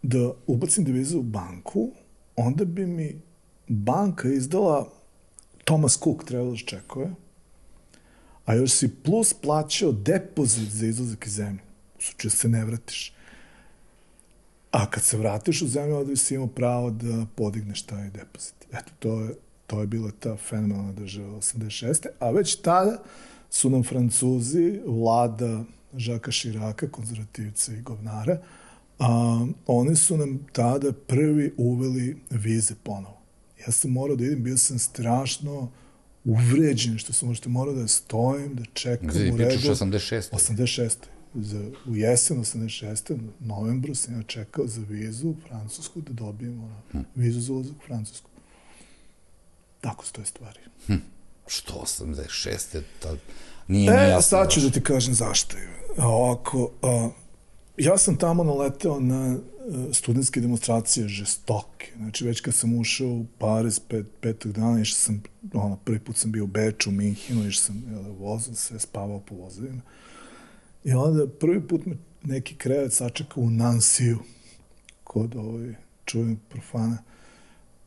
da ubacim devize u banku, onda bi mi banka izdala Thomas Cook travelers čekove, a još si plus plaćao depozit za izlazak iz zemlje. U slučaju da se ne vratiš. A kad se vratiš u zemlju, onda si imao pravo da podigneš taj depozit. Eto, to je, to je bila ta fenomenalna država 86. A već tada su nam Francuzi, vlada Žaka Širaka, konzervativca i govnara, a, oni su nam tada prvi uveli vize ponovo. Ja sam morao da idem, bio sam strašno uvređen, što sam možete morao da stojim, da čekam Zvi, u redu. pričaš 86. 86. Za, u jesen 86. u novembru sam ja čekao za vizu u Francusku da dobijem ono, hm. vizu za ulazak u Francusku. Tako stoje stvari. Hm. Što 86. Ta... Nije e, jasno. sad ću da ti kažem zašto je. Ovako, a, ja sam tamo naleteo na studentske demonstracije žestoke. Znači, već kad sam ušao u Pariz pet, petog dana, išao sam, ono, prvi put sam bio u Beču, u Minhinu, išao sam jel, vozom, sve spavao po vozovima. I onda prvi put me neki krevet sačekao u Nansiju, kod ovaj čuvenog profana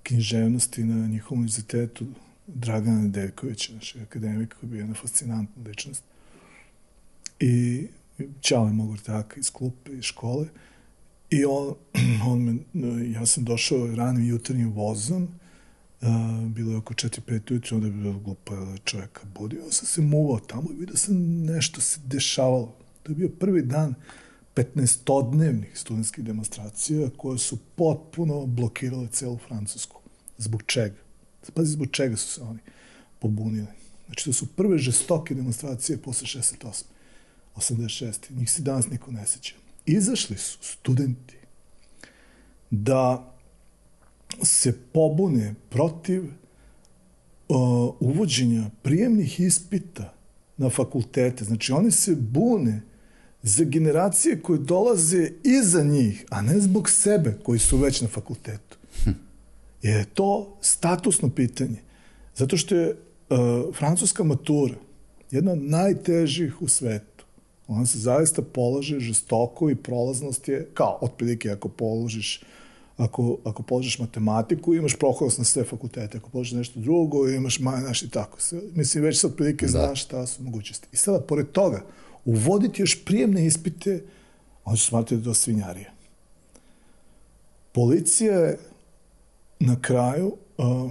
književnosti na njihovom univerzitetu Dragana Nedeljkovića, naši akademika koji je bio jedna fascinantna ličnost. I mogu tako iz klupe, iz škole. I on, on me, ja sam došao ranim jutarnjim vozom, uh, bilo je oko 4-5 ujutru, onda je bilo glupo da čovjeka budi. Onda sam se muvao tamo i vidio sam nešto se dešavalo. To je bio prvi dan 15-odnevnih studentskih demonstracija koje su potpuno blokirale celu Francusku. Zbog čega? Pazi, zbog čega su se oni pobunili. Znači, to su prve žestoke demonstracije posle 68. 86. Njih se danas niko ne seća. Izašli su studenti da se pobune protiv uh, uvođenja prijemnih ispita na fakultete. Znači, oni se bune za generacije koje dolaze iza njih, a ne zbog sebe koji su već na fakultetu. Je to statusno pitanje. Zato što je uh, francuska matura jedna od najtežih u svetu. Ona se zaista polaže žestoko i prolaznost je, kao, otprilike ako položiš ako, ako položiš matematiku, imaš prohodnost na sve fakultete. Ako položiš nešto drugo, imaš majnaš i tako. Mislim, već sad otprilike da. znaš šta su mogućnosti. I sada, pored toga, uvoditi još prijemne ispite, oni su smatrati da je to svinjarija. Policija je na kraju uh,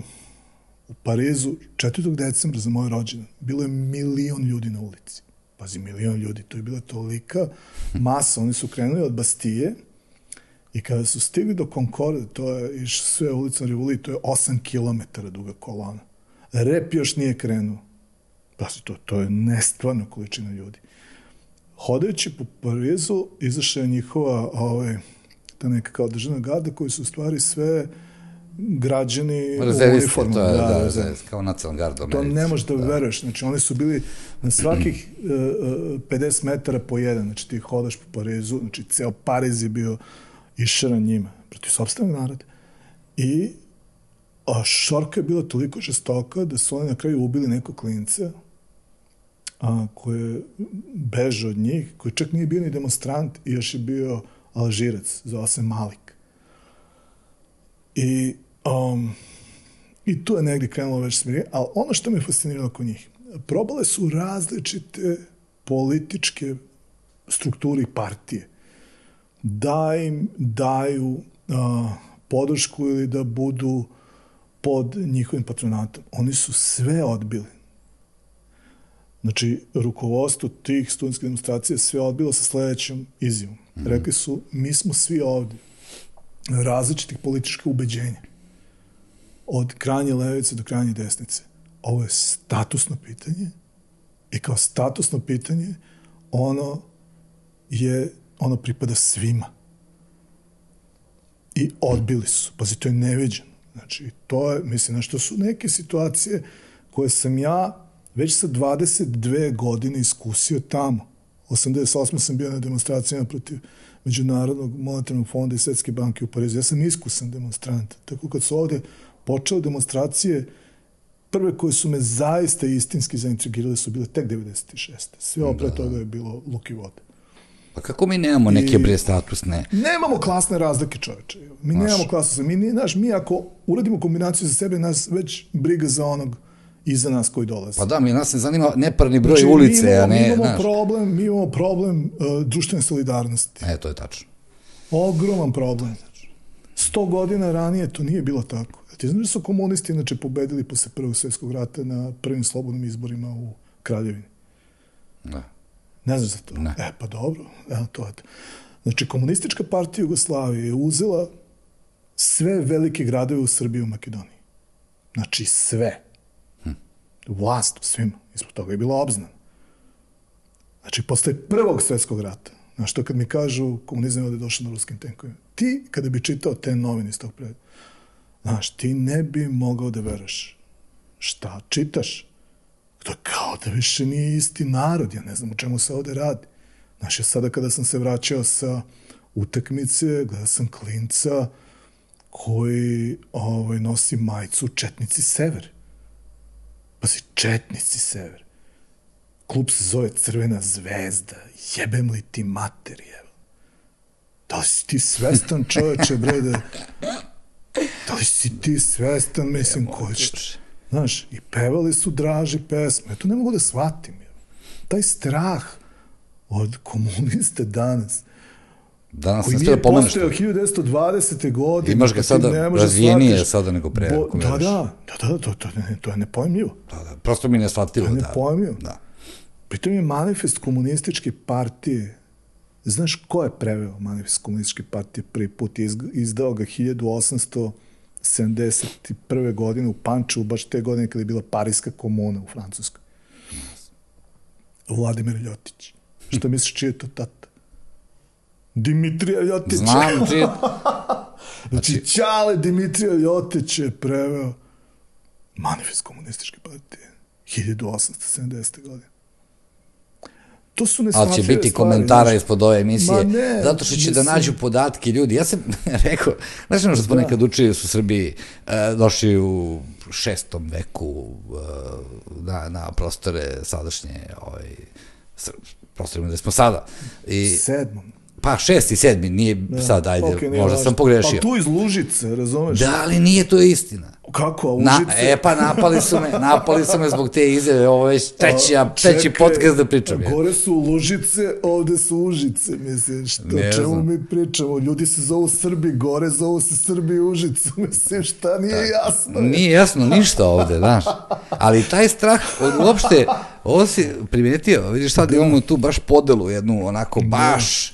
u Parizu 4. decembra za moj rođendan bilo je milion ljudi na ulici. Pazi, milion ljudi, to je bila tolika masa. Oni su krenuli od Bastije i kada su stigli do Konkorde, to je iš sve ulicom Rivoli, to je 8 km duga kolona. Rep još nije krenuo. Pazi, to, to je nestvarna količina ljudi. Hodajući po Parizu, izašla je njihova ovaj, ta neka kao državna gada koji su u stvari sve uh, građani u uniformu. To je, da, da, da, kao nacionalna garda. To ne možeš da, da veruješ. Znači, oni su bili na svakih uh, 50 metara po jedan. Znači, ti hodaš po Parizu, znači, ceo Pariz je bio išaran njima, protiv sobstvenog naroda. I a šorka je bila toliko žestoka da su oni na kraju ubili neko klince a, koje beže od njih, koji čak nije bio ni demonstrant i još je bio Alžirac, zove se Malik. I Um, I tu je negdje krenulo već smirje, ali ono što me fasciniralo kod njih, probale su različite političke strukturi partije da im daju a, podršku ili da budu pod njihovim patronatom. Oni su sve odbili. Znači, rukovodstvo tih studentskih demonstracija sve odbilo sa sledećom izjavom. Mm -hmm. Rekli su, mi smo svi ovde različitih političkih ubeđenja od krajnje levice do krajnje desnice. Ovo je statusno pitanje i kao statusno pitanje ono je, ono pripada svima. I odbili su. Pazi, to je neviđeno. Znači, to je, mislim, što su neke situacije koje sam ja već sa 22 godine iskusio tamo. 88. sam bio na demonstracijama protiv Međunarodnog monetarnog fonda i Svetske banke u Parizu. Ja sam iskusan demonstrant. Tako kad su ovde počeo demonstracije, prve koje su me zaista istinski zaintrigirale su bile tek 96. Sve opre da. toga je bilo luki vode. Pa kako mi nemamo neke I, bre statusne? Nemamo klasne razlike, čoveče. Mi Naš. nemamo klasne. Mi, naš, mi ako uradimo kombinaciju za sebe, nas već briga za onog iza nas koji dolaze. Pa da, mi nas ne zanima neparni broj znači, ulice, mi imamo, a ne... Mi imamo naš. problem, mi imamo problem uh, društvene solidarnosti. E, to je tačno. Ogroman problem. Sto godina ranije to nije bilo tako. Ti znaš da su komunisti inače pobedili posle Prvog svjetskog rata na prvim slobodnim izborima u Kraljevini? Da. Ne znaš za to? Ne. E, pa dobro. Evo to je. Znači, komunistička partija Jugoslavije je uzela sve velike gradove u Srbiji i u Makedoniji. Znači, sve. Hm. vlast u svima. Ispod toga je bila obznana. Znači, posle prvog svetskog rata, znaš, to kad mi kažu komunizam je ovde došao na ruskim tenkovima, ti, kada bi čitao te novine iz tog preda, znaš, ti ne bi mogao da veruješ šta čitaš. To je kao da više nije isti narod, ja ne znam o čemu se ovde radi. Znaš, ja sada kada sam se vraćao sa utakmice, gledao sam klinca koji ovaj, nosi majicu Četnici Sever. Pa si Četnici Sever. Klub se zove Crvena zvezda. Jebem li ti materije? Da li si ti svestan čoveče, bre, da... Da li si ti svestan, mislim, ko će... Znaš, i pevali su draži pesme. Ja to ne mogu da shvatim. Je. Taj strah od komuniste danas, Danas koji nije da pomeneš. postojao 1920. godine. Imaš ga ti sada razvijenije shvatiš. sada nego pre, Bo, da, da, da, da, to, to, ne, to je nepojmljivo. Da, da, prosto mi ne shvatilo. To je Da, nepojmljivo. da. Pritom je manifest komunističke partije, znaš ko je preveo manifest komunističke partije prvi put, izdao ga 1871. godine u Pančevu, baš te godine kada je bila Parijska komuna u Francuskoj. Vladimir Ljotić. Šta misliš čiji je to tata? Dimitrija Ljotića. Znam, čije... Znači, Ćale Dimitrija Ljotić je preveo manifest komunističke partije 1870. godine. To su Ali neshvatljive će biti stvari, komentara ispod ove emisije, ne, zato što će da mislim- nađu podatke ljudi. Ja sam rekao, znaš ono što smo Da. nekad učili su Srbiji, uh, došli u šestom veku uh, na, na prostore sadašnje, ovaj, prostorima gde smo sada. I, Sedmom. Pa šesti, sedmi, nije sad, ajde, nije možda važno. sam pogrešio. Pa tu iz Lužice, razumeš? Da, ali nije to istina. Kako, a Na, Užice? e pa napali su me, napali su me zbog te izjave, ovo već treći, A, a, treći podcast da pričam. je. Gore su Lužice, ovde su Užice, mislim, što, Ne čemu znam. mi pričamo? Ljudi se zovu Srbi gore, zovu se Srbi Užicu, mislim, šta nije jasno? Nije jasno ništa ovde, znaš. Ali taj strah, uopšte, ovo si primetio, vidiš sad imamo tu baš podelu, jednu onako baš,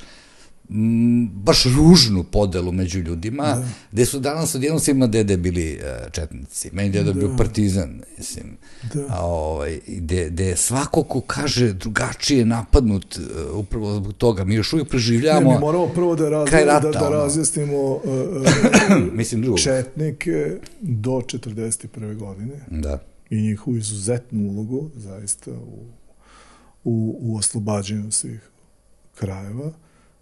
baš ružnu podelu među ljudima, da. gde su danas odjednom svima dede bili e, četnici. Meni deda da. bio partizan, mislim. Da. A, ovaj, gde, gde svako ko kaže drugačije je napadnut e, upravo zbog toga. Mi još uvijek Ne, preživljavamo, mi moramo prvo da, raz, kraj da, rata, da ono. razjasnimo uh, mislim drugo. četnike do 41. godine Da. i njihovu izuzetnu ulogu zaista u, u, u oslobađanju svih krajeva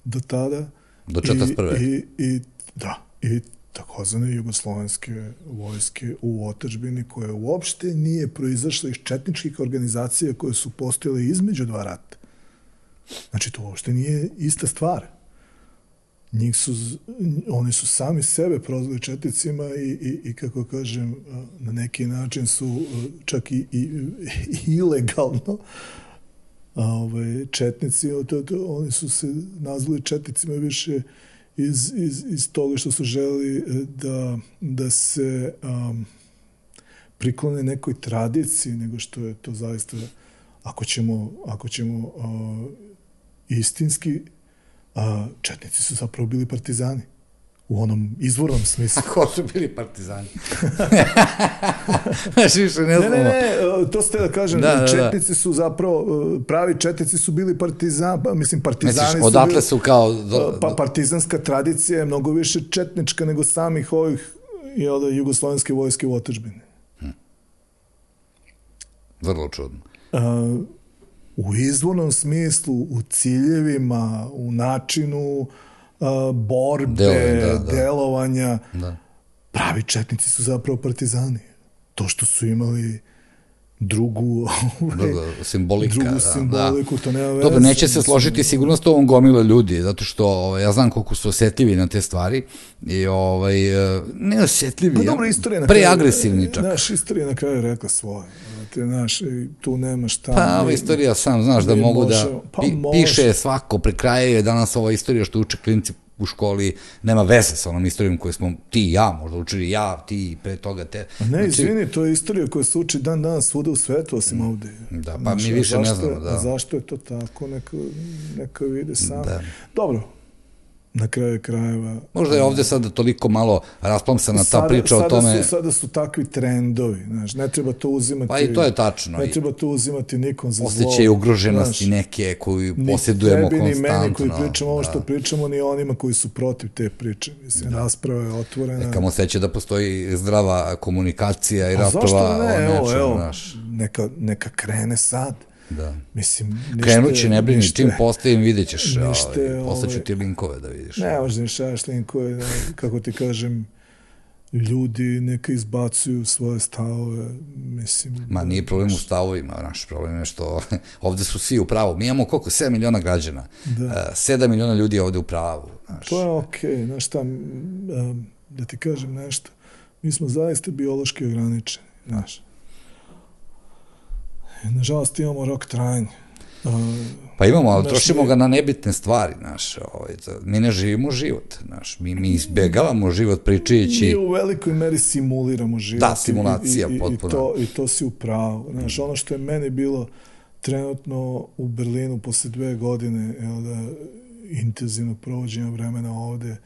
do tada. Do 41.. I, i, i, da, i takozvane jugoslovenske vojske u otečbini koja uopšte nije proizašla iz četničkih organizacija koje su postojale između dva rata. Znači, to uopšte nije ista stvar. Njih su, oni su sami sebe prozvali četnicima i, i, i kako kažem, na neki način su a, čak i, i, i ilegalno a, ove, četnici, to, to, oni su se nazvali četnicima više iz, iz, iz toga što su želi e, da, da se um, priklone nekoj tradiciji, nego što je to zaista, ako ćemo, ako ćemo uh, istinski, a, četnici su zapravo bili partizani. U onom izvornom smislu. Ko su bili partizani? Znaš, više ne Ne, znamo. ne, ne, e, to ste da kažem, Da, da, da, da. četnici su zapravo, e, pravi četnici su bili partizan, pa, mislim partizani Misliš, su odatle bili, su kao... Do, pa partizanska tradicija je mnogo više četnička nego samih ovih jel da, jugoslovenske vojske u otečbini. vrlo čudno. Uh, u izvornom smislu, u ciljevima, u načinu uh, borbe, Delovanja, da, da. delovanja, Da. pravi četnici su zapravo partizani. To što su imali drugu, ovaj, Drugo, simbolika. drugu da, simboliku, da. to nema veze. Dobro, neće se složiti sigurno s tobom gomila ljudi, zato što ovaj, ja znam koliko su osjetljivi na te stvari i ovaj, e, ne osjetljivi, Pa dobro, istorija na kraju... preagresivni čak. Naš istorija na kraju rekla svoje. Te, naš, i tu nema šta... Pa, ova istorija sam, znaš, da mogu da pa pi, može. piše svako, pri kraju je danas ova istorija što uče klinci u školi, nema veze sa onom istorijom koju smo ti i ja možda učili, ja, ti, pre toga te. A Znači, Ne, izvini, to je istorija koja se uči dan danas svuda u svetu, osim ovde. Da, pa Znaš, mi više ne zašto znamo, je- da. Zašto je to tako, neka, neka vide sam. Da. Dobro, na kraju krajeva. Možda je ovde sada toliko malo rasplamsana ta sada, priča sada o tome. Su, sada su takvi trendovi, znaš, ne treba to uzimati. Pa i to je tačno. Ne treba to uzimati nikom za zlo. Osjećaj ugroženosti znaš, neke koju posjedujemo konstantno. Ni tebi, ni meni koji pričamo ovo što da. pričamo, ni onima koji su protiv te priče. Mislim, da. rasprava je otvorena. Neka mu seće da postoji zdrava komunikacija i rasprava ne? o nečem, evo, evo, neka, neka krene sad. Da. Mislim, ništa, Krenući ne brini, ništa, čim postavim vidjet ćeš, ništa, ovaj, poslaću ti linkove da vidiš. Ne, možda mi šajaš linkove, da, kako ti kažem, ljudi neka izbacuju svoje stavove, mislim... Ma nije problem u stavovima, naš problem je što ovde su svi u pravu. Mi imamo koliko? 7 miliona građana. Da. 7 miliona ljudi je ovde u pravu. Znaš. To je okej, okay. znaš šta, da ti kažem nešto, mi smo zaista biološki ograničeni, znaš. Nažalost imamo rok trajanja. Pa imamo, ali naš, trošimo ga na nebitne stvari, naš, ovaj, mi ne živimo život, naš, mi, mi izbjegavamo život pričajući... Mi u velikoj meri simuliramo život. Da, simulacija, i, i, potpuno. I to, I to si upravo. Znaš, ono što je meni bilo trenutno u Berlinu posle dve godine jel da, intenzivnog provođenja vremena ovde,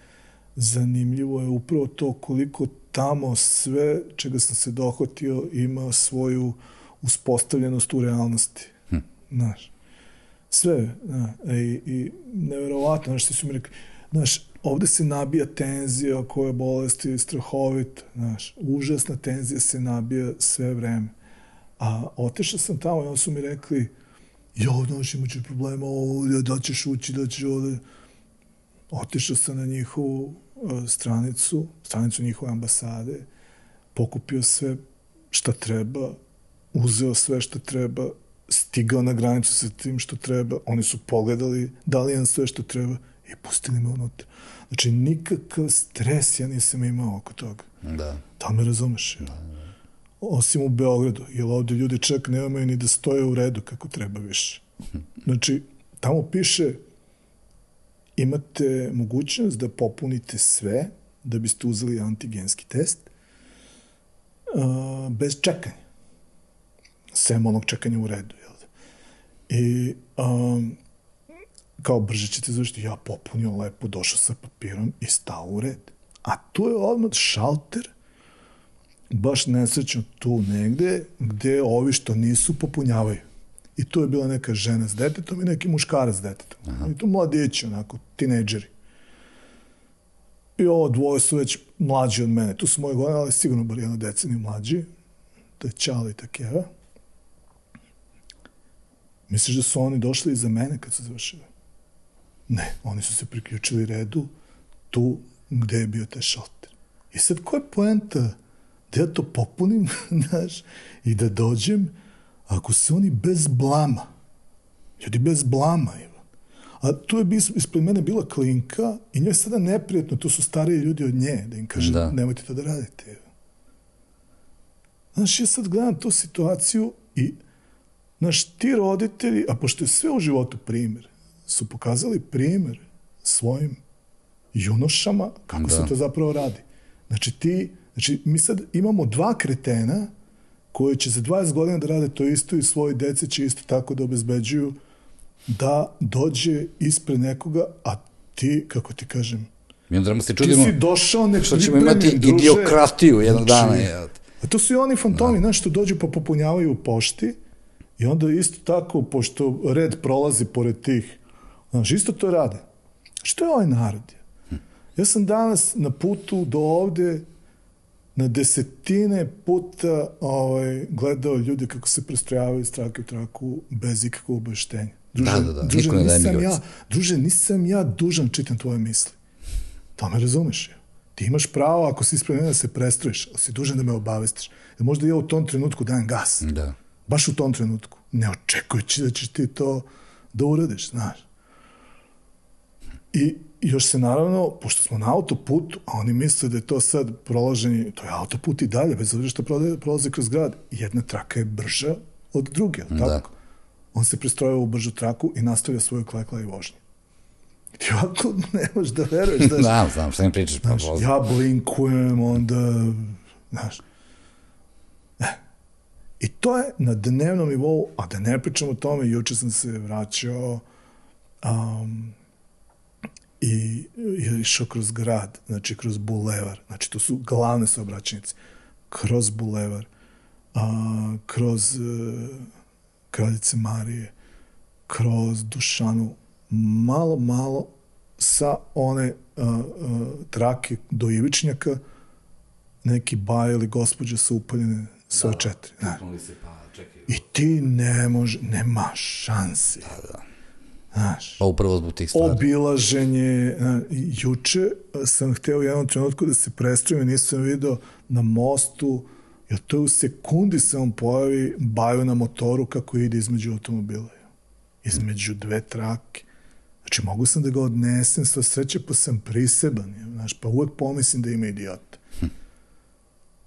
zanimljivo je upravo to koliko tamo sve čega sam se dohotio ima svoju uspostavljenost u realnosti. Hm. Znaš, sve, da, i, i neverovatno, znaš, su mi rekli, znaš, ovde se nabija tenzija koja je bolesti strahovit, znaš, užasna tenzija se nabija sve vreme. A otešao sam tamo i onda su mi rekli, jo, znaš, imaću problema ovde, da ćeš ući, da ćeš ovde. Otešao sam na njihovu uh, stranicu, stranicu njihove ambasade, pokupio sve šta treba, uzeo sve što treba, stigao na granicu sa tim što treba, oni su pogledali, dali nam sve što treba i pustili me unutra. Znači, nikakav stres ja nisam imao oko toga. Da. Da me razumeš? Da, da. Osim u Beogradu, jer ovde ljudi čak nemaju ni da stoje u redu kako treba više. Znači, tamo piše imate mogućnost da popunite sve da biste uzeli antigenski test uh, bez čekanja sem onog čekanja u redu. Jel? Da? I um, kao brže ćete završiti, ja popunio lepo, došao sa papirom i stao u red. A tu je odmah šalter, baš nesrećno tu negde, gde ovi što nisu popunjavaju. I tu je bila neka žena s detetom i neki muškarac s detetom. Aha. I tu mladići, onako, tinejdžeri. I ovo dvoje su već mlađi od mene. Tu su moje godine, ali sigurno bar jedno deceniju mlađi. To je Čala i Takeva. Misliš da su oni došli iza mene kad su završili? Ne, oni su se priključili redu tu gde je bio taj šalter. I sad koja je poenta da ja to popunim, znaš, i da dođem, ako se oni bez blama, ljudi bez blama, Ivan, a tu je ispred mene bila klinka i njoj je sada neprijetno, tu su stariji ljudi od nje, da im kaže, da. nemojte to da radite. Ivan. Znaš, ja sad gledam tu situaciju i Znaš, ti roditelji, a pošto je sve u životu primer, su pokazali primer svojim junošama kako da. se to zapravo radi. Znači ti, znači mi sad imamo dva kretena koji će za 20 godina da rade to isto i svoji dece će isto tako da obezbeđuju da dođe ispred nekoga, a ti, kako ti kažem, Mi onda se čudimo ti si došao ne što ćemo imati druže, idiokratiju jednog znači, dana. Je. A to su i oni fantomi, da. znaš, što dođu pa popunjavaju u pošti, I onda isto tako, pošto red prolazi pored tih, znaš, isto to rade. Što je ovaj narod? Ja sam danas na putu do ovde na desetine puta ovaj, gledao ljude kako se prestrojavaju iz trake u traku bez ikakvog obaveštenja. Druže, da, da, da. Druže, nisam ja, druže, nisam ja dužan čitam tvoje misli. To me razumeš. Ja. Ti imaš pravo, ako si ispred da se prestrojiš, ali si dužan da me obavestiš. Da možda ja u tom trenutku dajem gas. Da. Baš u tom trenutku. Ne očekujući da ćeš ti to da uradiš, znaš. I još se naravno, pošto smo na autoputu, a oni misle da je to sad prolaženje, to je autoput i dalje, bez obzira što prolaze kroz grad, jedna traka je brža od druge, da. tako? On se prestrojava u bržu traku i nastavlja svoju klekla i vožnje. Ti ovako ne možeš da veruješ. Znaš, da, znam, šta mi pričaš. Pa znaš, ja blinkujem, onda, znaš, I to je na dnevnom nivou, a da ne pričam o tome, juče sam se vraćao um, i je išao kroz grad, znači kroz bulevar, znači to su glavne saobraćenice, kroz bulevar, a, kroz e, Kraljice Marije, kroz Dušanu, malo, malo sa one a, a, trake do Ivičnjaka, neki baj ili gospođa su upaljene sve da, četiri. Da. Se, pa, čekaj. I ti ne može, nema šanse. Da, da. Znaš, pa upravo zbog tih stvari. Obilaženje. Juče sam hteo u jednom trenutku da se prestrojim nisam video na mostu, jer to u sekundi se on pojavi baju na motoru kako ide između automobila. Između dve trake. Znači, mogu sam da ga odnesem, sva sreće, pa sam priseban. Znaš, pa uvek pomislim da ima idiota.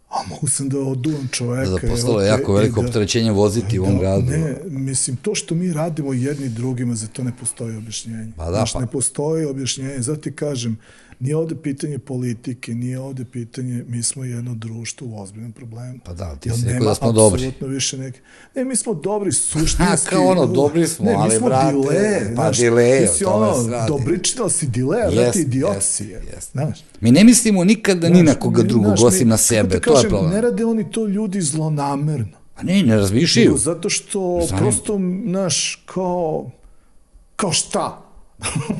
A mogu sam da oduvam čoveka. Da, da postalo je jako veliko da, opterećenje voziti u ovom da, gradu. Ne, mislim, to što mi radimo jedni drugima, za to ne postoji objašnjenje. Pa da, Znaš, pa. ne postoji objašnjenje. Zato ti kažem, nije ovde pitanje politike, nije ovde pitanje, mi smo jedno društvo u ozbiljnom problemu. Pa da, ti si rekao da smo dobri. Apsolutno više neke. Ne, mi smo dobri suštinski. Ha, kao ono, dobri smo, ne, ali, brate, dile, pa znaš, dile, ti si ono, dobričina si dile, yes, brate, idiot si je. Yes. Znaš. Mi ne mislimo nikada ni na koga drugog, osim na sebe, to je problem. Ne rade oni to ljudi zlonamerno. A ne, ne razmišljaju. Zato što Znam. prosto, znaš, kao, kao šta?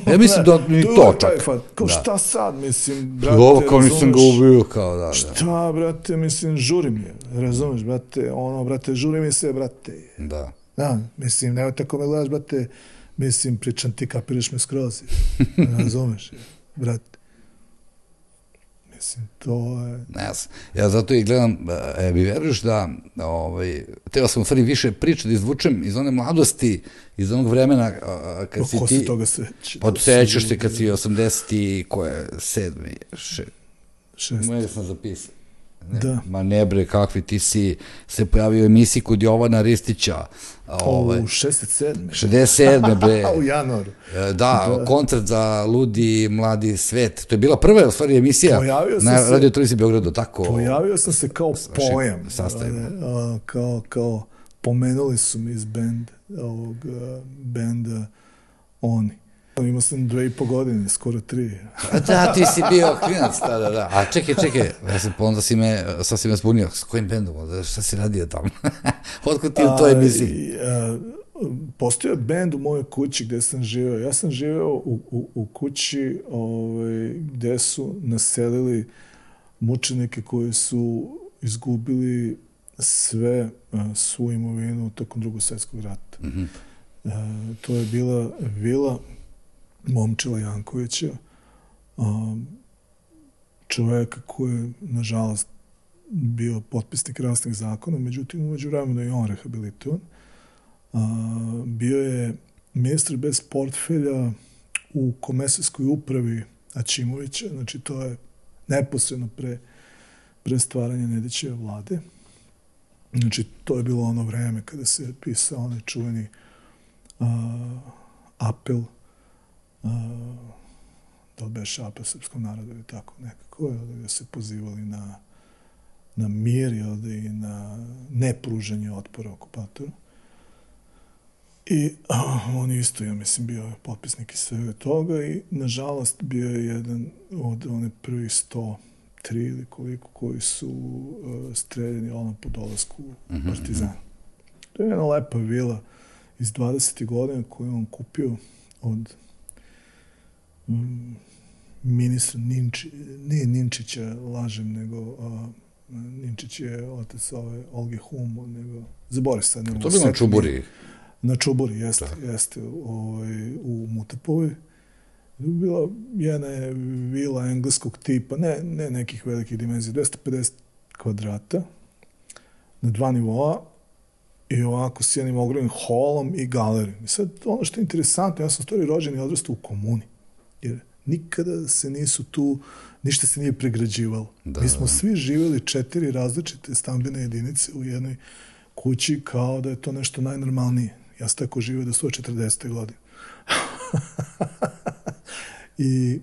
Ja mislim da ni to čak. Fat. Kao da. šta sad, mislim, brate, Ovo kao nisam ga ubio, kao da, da. Šta, brate, mislim, žuri mi je, razumeš, brate, ono, brate, žuri mi se, brate. Da. Da, mislim, nemoj tako me gledaš, brate, mislim, pričam ti, kapiraš me skroz, razumeš, brate. Mislim, to je... Ne, ja, ja zato i gledam, e, bi veruješ da, ovaj, teo sam u stvari više priča da izvučem iz one mladosti, iz onog vremena kad si ti... toga se... Podsećaš se kad si 80 i koje, sedmi, še... Šest. Moje sam zapisao. Ne, da. Ma ne bre, kakvi ti si se pojavio u emisiji kod Jovana Ristića. Ovaj, u 67. 67. bre. u januaru. E, da, da, koncert za Ludi mladi svet. To je bila prva, u stvari, emisija pojavio na se, Radio Televiziji Beogradu, tako. Pojavio sam se kao pojam. Sastavimo. Kao, kao, pomenuli su mi iz bend, ovog benda Oni. Imao sam dve i po godine, skoro tri. da, ti si bio klinac tada, da. A čekaj, čekaj, ja sam, onda si me, sad si me zbunio, s kojim bendom, šta si radio tamo? Otkud ti u toj emisiji? Postoje bend u mojoj kući gde sam živeo. Ja sam živeo u, u, u kući ovaj, gde su naselili mučenike koji su izgubili sve, svu imovinu tokom drugog svetskog rata. Mm -hmm. to je bila vila Momčila Jankovića, um, čoveka koji je, nažalost, bio potpisnik raznih zakona, međutim, umeđu vremenu je on rehabilitovan. Uh, bio je ministar bez portfelja u komesijskoj upravi Ačimovića, znači to je neposredno pre, pre stvaranja Nedićeve vlade. Znači, to je bilo ono vreme kada se pisao onaj čuveni uh, apel da li beše apel srpskom narodu ili tako nekako, da se pozivali na, na mir jel, da i na nepruženje otpora okupatoru. I on isto, ja mislim, bio potpisnik i svega toga i, nažalost, bio je jedan od one prvih sto tri ili koliko koji su uh, streljeni ono po dolasku mm -hmm. Partizana. To je jedna lepa vila iz 20. godina koju on kupio od ministra Ninči, nije Ninčića, lažem, nego a, Ninčić je otac ove Olge Humo, nego, zaboravim sad. Ne to bi na Čuburi. Na Čuburi, jeste, da. jeste, ovaj, u Mutapovi. Bila jedna je vila engleskog tipa, ne, ne nekih velikih dimenzija, 250 kvadrata, na dva nivoa, i ovako s jednim ogromnim holom i galerijom. I sad, ono što je interesantno, ja sam stvari rođen i odrastao u komuni nikada se nisu tu, ništa se nije pregrađivalo. Da. Mi smo svi živjeli četiri različite stambene jedinice u jednoj kući kao da je to nešto najnormalnije. Ja sam tako živio do 140. godine. I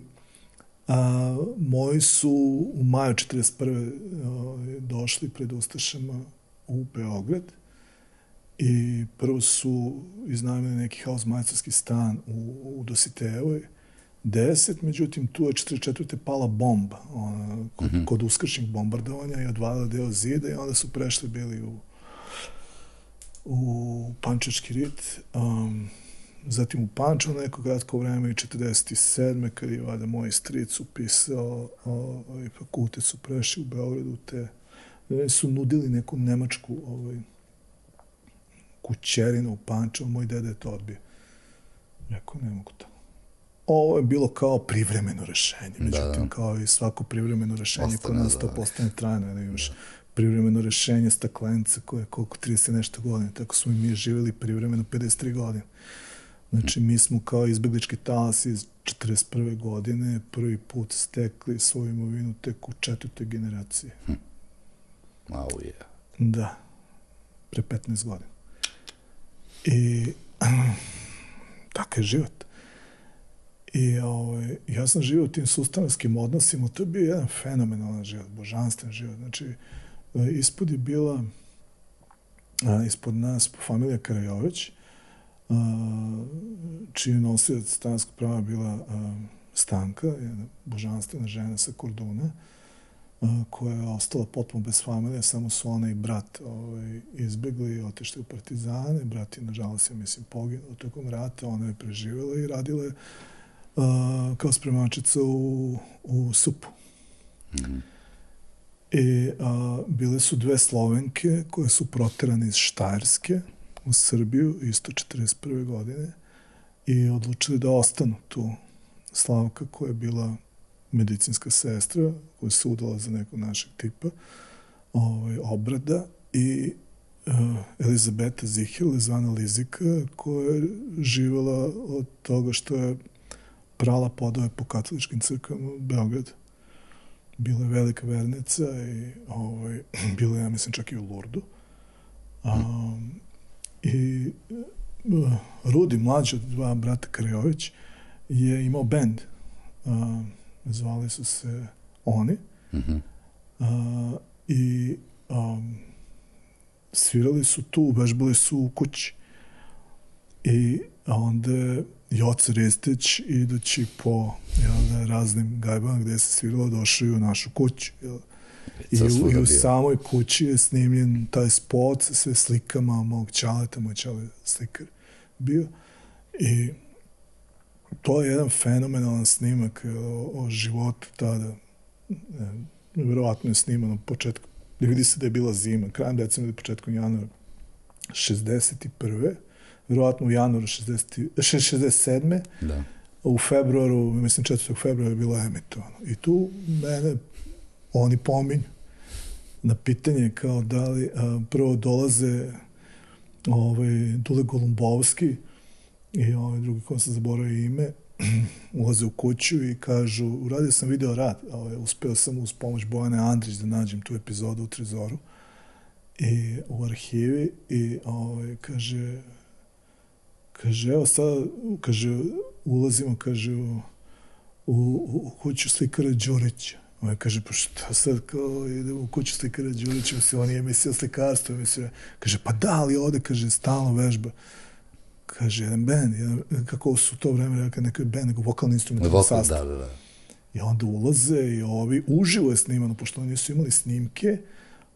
a, moji su u maju 41. A, došli pred Ustašama u Beograd i prvo su iznajmili neki hausmajcarski stan u, u Dositejevoj 10, međutim tu je 44. pala bomba ona, kod, mm -hmm. kod uskršnjih bombardovanja i odvalila deo zida i onda su prešli bili u u Pančački rit, um, zatim u Pančevo neko kratko vreme i 47. kad je vada moj stric upisao ovaj, fakultet su prešli u Beogradu te su nudili neku nemačku ovaj, kućerinu u Pančevo, moj deda je to odbio. Rekao, ne mogu to. Ovo je bilo kao privremeno rešenje, da, međutim, da, da. kao i svako privremeno rešenje koje nas to da. postane trajno, da imaš privremeno rešenje staklenice koje je koliko 30 nešto godina, tako smo i mi živjeli privremeno 53 godine. Znači, mi smo kao izbeglički talas iz 41. godine prvi put stekli svoju imovinu tek u četvrtoj generaciji. Hm. Wow, yeah. Da, pre 15 godina. I takav je život. I ovaj, ja sam živio u tim sustanskim odnosima, to je bio jedan fenomenalan život, božanstven život. Znači, ispod je bila a, ispod nas familija Karajović, a, čiji nosilac stanskog prava bila a, Stanka, jedna božanstvena žena sa Korduna, a, koja je ostala potpuno bez familije, samo su ona i brat ovaj, izbegli i otešli u partizane. Brat je, nažalost, ja mislim, poginuo tokom rata, ona je preživjela i radila je kao spremačica u, u supu. Mm -hmm. I a, bile su dve Slovenke koje su proterane iz Štajerske u Srbiju, isto 41. godine, i odlučili da ostanu tu. Slavka koja je bila medicinska sestra, koja se udala za nekog našeg tipa, ovaj, obrada, i uh, Elizabeta Zihel, zvana Lizika, koja je živala od toga što je prala podove po katoličkim crkvama u Beogradu bila je velika vernica i ovaj, bila je, ja mislim, čak i u Lurdu. Um, I uh, Rudi, mlađi od dva brata Karjović, je imao bend. Um, zvali su se Oni. Mm -hmm. uh, I um, svirali su tu, vežbali su u kući. I onda Joca Ristić idući po jel, da, raznim gajbama gde se sviralo došao i u našu kuću. Jel. I, u, I u samoj kući je snimljen taj spot sa sve slikama mog čaleta, moj čale slikar bio. I to je jedan fenomenalan snimak o, o životu tada. Ne, verovatno je sniman u početku. Vidi se da je bila zima, krajem decembra, početkom januara 61 verovatno u januaru 60, 67. Da. U februaru, mislim 4. februara je bilo emitovano. I tu mene oni pominju na pitanje kao da li a, prvo dolaze ovaj, Dule Golumbovski i ovaj drugi ko se zaboravio ime, ulaze u kuću i kažu, uradio sam video rad, ovaj, uspeo sam uz pomoć Bojane Andrić da nađem tu epizodu u Trezoru i u arhivi i ovaj, kaže, Kaže, evo sad, kaže, ulazimo, kaže, u, u, u kuću slikara Đurića. On kaže, pa šta sad, kao, idemo u kuću slikara Đurića, se on je emisija slikarstva, emisija, kaže, pa da, ali ovde, kaže, stalno vežba. Kaže, jedan band, jedan, kako su to vreme rekao, neki band, nego vokalni instrument. Vokal, da, da, da. I onda ulaze i ovi, uživo je snimano, pošto oni su imali snimke,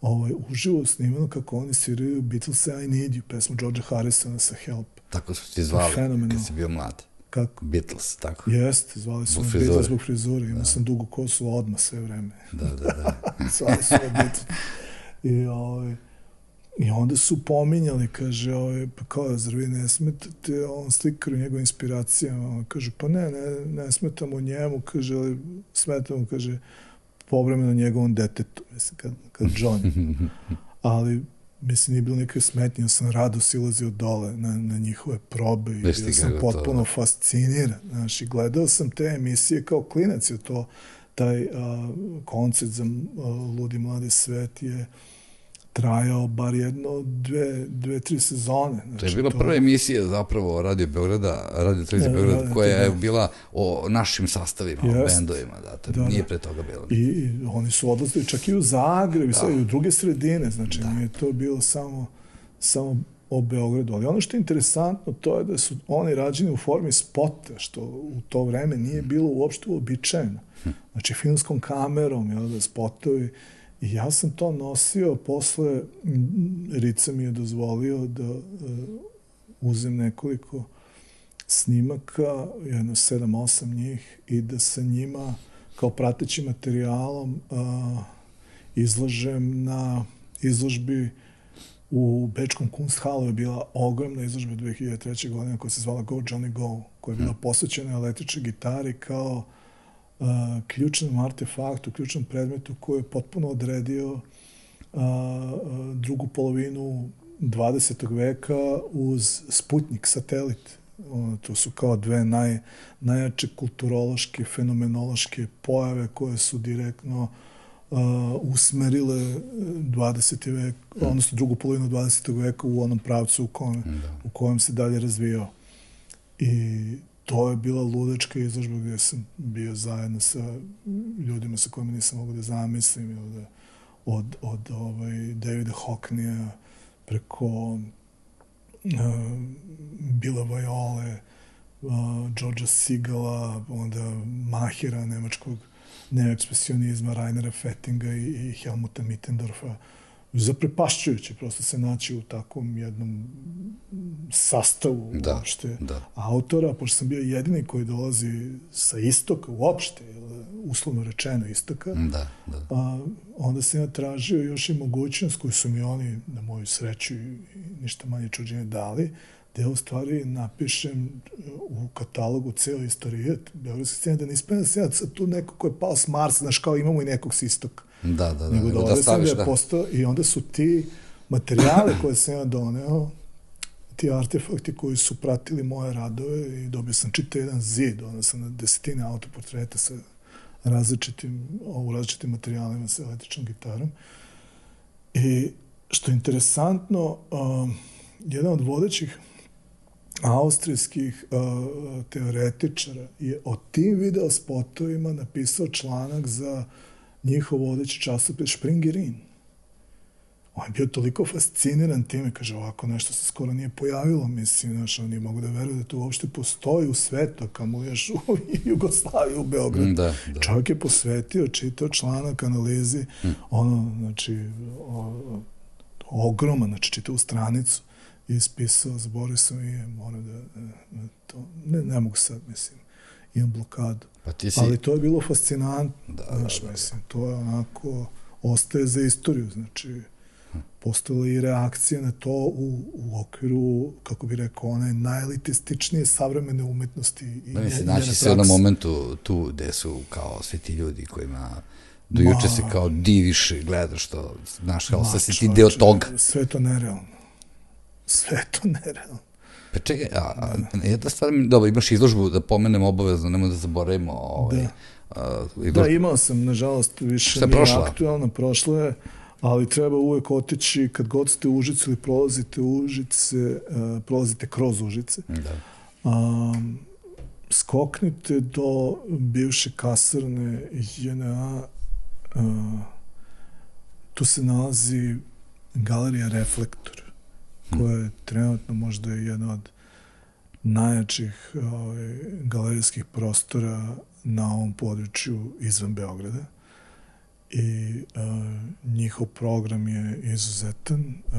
ovaj, uživo snimano kako oni sviraju Beatles I Need You, pesmu George Harrisona sa Help. Tako su ti zvali kad si bio mlad. Kako? Beatles, tako? Jeste, zvali su me Beatles zbog frizure. Imao da. sam dugu kosu odmah sve vreme. Da, da, da. zvali su me Beatles. I, ovaj, I onda su pominjali, kaže, ovaj, pa kao, zar vi ne smetate on slikar u njegove inspiracije? On kaže, pa ne, ne, ne smetamo njemu, kaže, ali smetamo, kaže, povremeno njegovom detetu, mislim, kad, kad John. Ali, mislim, nije bilo neke smetnje, sam rado silazio dole na, na njihove probe i bio sam potpuno to. fasciniran. Znaš, i gledao sam te emisije kao klinac, je to taj uh, koncert za uh, Ludi mladi svet je trajao bar jedno, dve, dve tri sezone. Znači, to je bila to... prva emisija zapravo Radio Beograda, Radio Televizija Beograd, radio, koja je bila o našim sastavima, Jest. o bendovima, da, to da, nije da. pre toga bilo. I, I oni su odlazili čak i u Zagreb, i sve, da. i u druge sredine, znači da. nije to bilo samo, samo o Beogradu, ali ono što je interesantno to je da su oni rađeni u formi spota, što u to vreme nije bilo uopšte uobičajeno. Znači, filmskom kamerom, jel da, spotovi. I ja sam to nosio posle, Rica mi je dozvolio da uh, uzem nekoliko snimaka, jedno sedam, osam njih, i da sa njima, kao pratećim materijalom, uh, izlažem na izložbi u Bečkom Kunsthalu je bila ogromna izložba 2003. godine koja se zvala Go Johnny Go, koja je bila posvećena električnoj gitari kao uh, ključnom artefaktu, ključnom predmetu koji je potpuno odredio uh, drugu polovinu 20. veka uz Sputnik, satelit. Uh, to su kao dve naj, najjače kulturološke, fenomenološke pojave koje su direktno uh, uh, usmerile 20. vek, odnosno drugu polovinu 20. veka u onom pravcu u kojem, da. u kojem se dalje razvijao. I to je bila ludačka izložba gde sam bio zajedno sa ljudima sa kojima nisam mogu da zamislim, ili da, od, od ovaj, Davida Hockneya preko uh, Bila Vajole, uh, Georgia Sigala, onda Mahira, nemačkog neoekspresionizma Rainera Fettinga i, i Helmuta Mittendorfa zaprepašćujuće prosto se naći u takvom jednom sastavu da, uopšte da. autora, pošto sam bio jedini koji dolazi sa istoka uopšte, uslovno rečeno istoka, da, da. a onda sam ja tražio još i mogućnost koju su mi oni, na moju sreću ništa manje čuđenje dali, da u stvari napišem uh, u katalogu ceo istorijet Beogradske scene, da ne ispravim se ja sad tu neko ko je pao s Marsa, znaš kao imamo i nekog s istoka. Da, da, da. Nego da, da, da staviš, da. Postao, I onda su ti materijale koje sam ja doneo, ti artefakti koji su pratili moje radove i dobio sam čitav jedan zid, onda sam na desetine autoportreta sa različitim, u različitim materijalima sa električnom gitarom. I što je interesantno, um, jedan od vodećih austrijskih uh, teoretičara je o tim video spotovima napisao članak za njihov vodeći časopis Springerin. On je bio toliko fasciniran time, kaže, ovako nešto se skoro nije pojavilo, mislim, znaš, on nije mogu da veruje da to uopšte postoji u svetu, kamo još u Jugoslaviji, u Beogradu. Da, da. Čovjek je posvetio, čitao članak, analizi, hmm. ono, znači, o, ogroman, znači, čitao u stranicu, ispisao, zborio sam i moram da, da, da to, ne, ne mogu sad, mislim, imam blokadu. Pa ti si... Ali to je bilo fascinantno, da, znaš, da, da, mislim, to je onako, ostaje za istoriju, znači, postala i reakcija na to u, u okviru, kako bi rekao, one najelitističnije savremene umetnosti. I da, mislim, naći se na momentu tu gde su kao svi ti ljudi kojima do juče se kao diviš i gledaš to, znaš, kao sa si ti deo toga. Sve to nerealno sve to nerealno. Pa čekaj, a, a jedna stvar, dobro, imaš izložbu da pomenem obavezno, nemoj da zaboravimo. Ovaj, da. A, izložbu. da, imao sam, nažalost, više Šta nije prošla? aktualno, prošlo je, ali treba uvek otići, kad god ste u Užice ili prolazite u Užice, uh, prolazite kroz Užice, da. um, skoknite do bivše kasarne JNA, uh, tu se nalazi galerija Reflektor koja je trenutno možda jedna od najjačih ovaj, galerijskih prostora na ovom području izvan Beograda i uh, njihov program je izuzetan. Uh,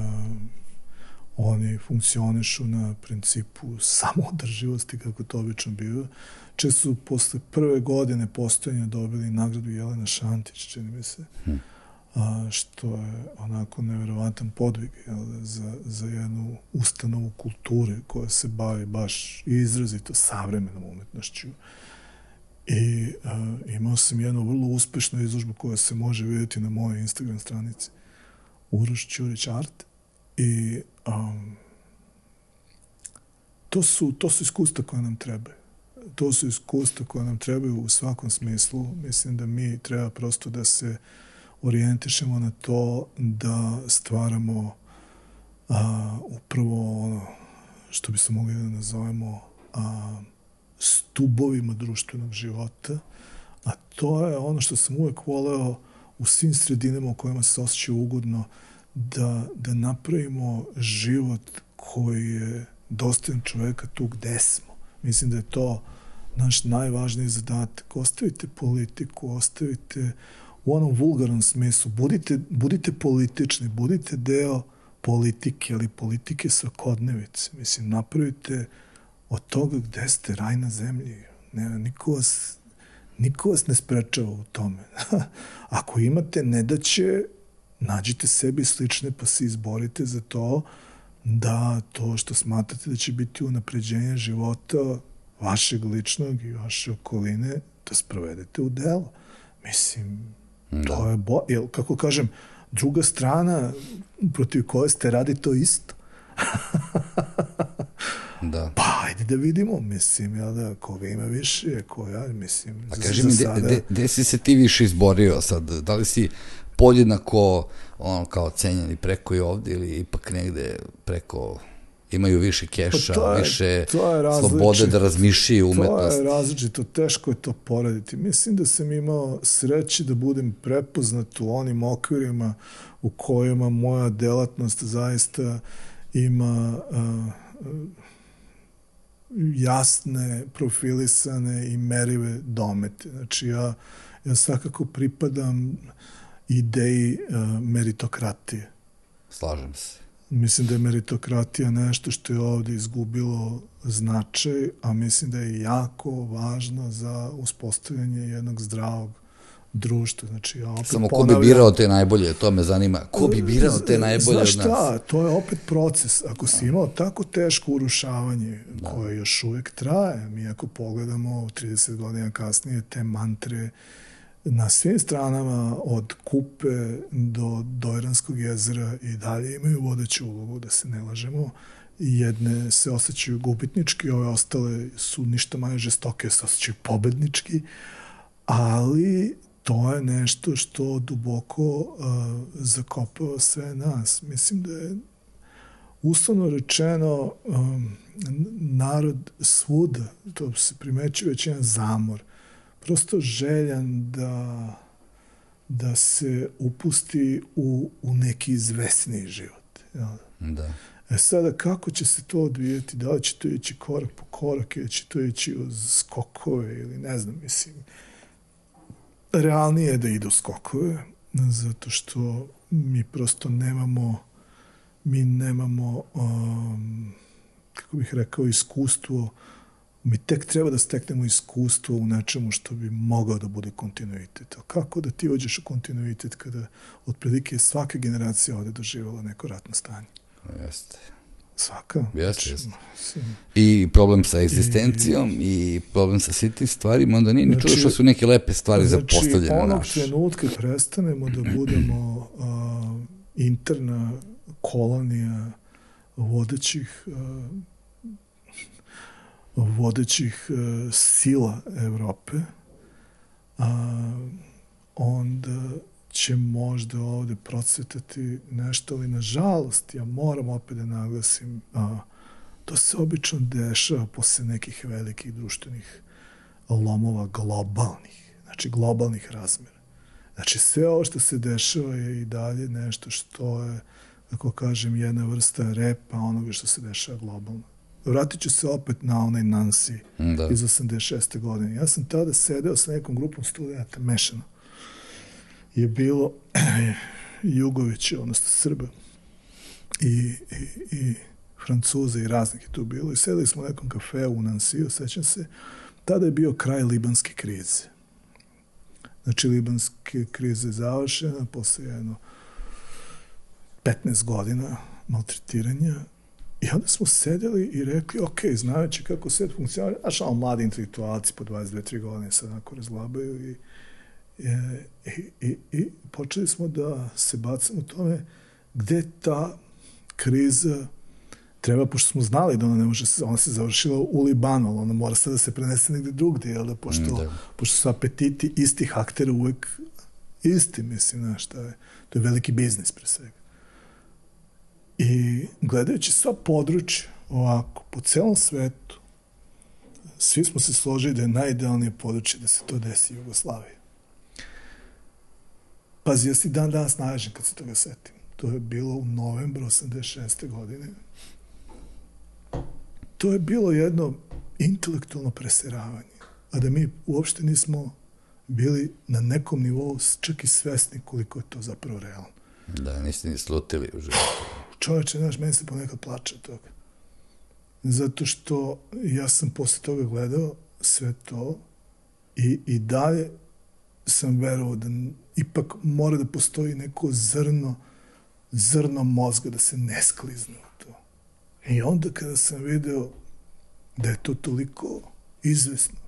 oni funkcionišu na principu samoodrživosti, kako to obično biva. Često su posle prve godine postojanja dobili nagradu Jelena Šantić, čini mi se. Hmm a, što je onako neverovatan podvig jel, za, za jednu ustanovu kulture koja se bavi baš izrazito savremenom umetnošću. I a, imao sam jednu vrlo uspešnu izložbu koja se može vidjeti na mojoj Instagram stranici Uroš Ćurić Art i um, to su, to su iskustva koje nam trebaju. To su iskustva koje nam trebaju u svakom smislu. Mislim da mi treba prosto da se uh, orijentišemo na to da stvaramo a, upravo ono što bi se mogli da nazovemo a, stubovima društvenog života, a to je ono što sam uvek voleo u svim sredinama u kojima se osjećaju ugodno, da, da napravimo život koji je dostojan čoveka tu gde smo. Mislim da je to naš najvažniji zadatak. Ostavite politiku, ostavite u onom vulgarnom smislu, budite, budite politični, budite deo politike, ali politike svakodnevice. Mislim, napravite od toga gde ste raj na zemlji. Ne, niko vas, niko vas ne sprečava u tome. Ako imate nedaće, nađite sebi slične pa se izborite za to da to što smatrate da će biti unapređenje života vašeg ličnog i vaše okoline da sprovedete u delo. Mislim, da. to je bo... Jel, kako kažem, druga strana protiv koje ste radi to isto. da. Pa, ajde da vidimo, mislim, ja da, koga ima više, ko ja, mislim. A kaži mi, sada... si se ti više izborio sad? Da li si podjednako ono kao cenjeni preko i ovde ili ipak negde preko imaju više keša, pa je, više slobode da razmišljaju umetnost. To je različito, teško je to porediti. Mislim da sam imao sreće da budem prepoznat u onim okvirima u kojima moja delatnost zaista ima uh, jasne, profilisane i merive domete. Znači ja, ja svakako pripadam ideji uh, meritokratije. Slažem se. Mislim da je meritokratija nešto što je ovde izgubilo značaj, a mislim da je jako važno za uspostavljanje jednog zdravog društva. Znači, ja opet Samo ko bi birao te najbolje, to me zanima. Ko bi birao te najbolje Znaš od nas? šta, to je opet proces. Ako si imao tako teško urušavanje da. koje još uvek traje, mi ako pogledamo 30 godina kasnije te mantre na svim stranama od Kupe do Dojranskog jezera i dalje imaju vodeću ulogu, da se ne lažemo. Jedne se osjećaju gubitnički, ove ostale su ništa manje žestoke, se osjećaju pobednički, ali to je nešto što duboko uh, zakopava sve nas. Mislim da je uslovno rečeno um, narod svuda, to se primećuje već jedan zamor prosto željan da, da se upusti u, u neki izvesniji život. Ja. Da. E sada, kako će se to odvijeti? Da li će to ići korak po korak ili će to ići uz skokove ili ne znam, mislim. Realnije je da idu skokove, zato što mi prosto nemamo mi nemamo um, kako bih rekao iskustvo mi tek treba da steknemo iskustvo u nečemu što bi mogao da bude kontinuitet. Kako da ti uđeš u kontinuitet kada otprilike svaka generacija ovde doživala neko ratno stanje? Jeste. Svaka. Jeste, znači, jeste. I problem sa egzistencijom i, i problem sa svim tim stvarima, onda nije znači, ni čudo što su neke lepe stvari znači, zapostavljene. Znači, onog naš. trenutka prestanemo da budemo a, interna kolonija vodećih a, vodećih e, sila Evrope, a, onda će možda ovde procvetati nešto, ali nažalost, ja moram opet da naglasim, a, to se obično dešava posle nekih velikih društvenih lomova globalnih, znači globalnih razmera. Znači sve ovo što se dešava je i dalje nešto što je, kako kažem, jedna vrsta repa onoga što se dešava globalno vratit ću se opet na onaj Nancy da. iz 86. godine. Ja sam tada sedeo sa nekom grupom studenta, mešano. Je bilo Jugović, odnosno Srba i, i, i Francuza i raznih je tu bilo i sedeli smo u nekom kafeu u Nansiju, sećam se. Tada je bio kraj libanske krize. Znači, libanske krize je završena posle jedno 15 godina maltretiranja I onda smo sedeli i rekli, ok, znajući kako svet funkcionira, znaš, ono mladi intelektualci po 22-3 godine se onako razlabaju i, i, i, i počeli smo da se bacamo u tome gde ta kriza treba, pošto smo znali da ona ne može, ona se završila u Libanu, ona mora sada da se prenese negde drugde, jel da, pošto, mm, da. pošto su apetiti istih aktera uvek isti, mislim, znaš, šta je, to je veliki biznis pre svega. I gledajući sva područja ovako, po celom svetu, svi smo se složili da je najidealnije područje da se to desi u Jugoslaviji. Pazi, ja si dan danas naježen kad se toga setim. To je bilo u novembru 86. godine. to je bilo jedno intelektualno preseravanje, a da mi uopšte nismo bili na nekom nivou čak i svesni koliko je to zapravo realno. Da, niste ni slutili u životu. Čoveče, znaš, meni se ponekad plače od toga. Zato što ja sam posle toga gledao sve to i, i dalje sam verovao da ipak mora da postoji neko zrno, zrno mozga da se ne sklizne u to. I onda kada sam video da je to toliko izvesno,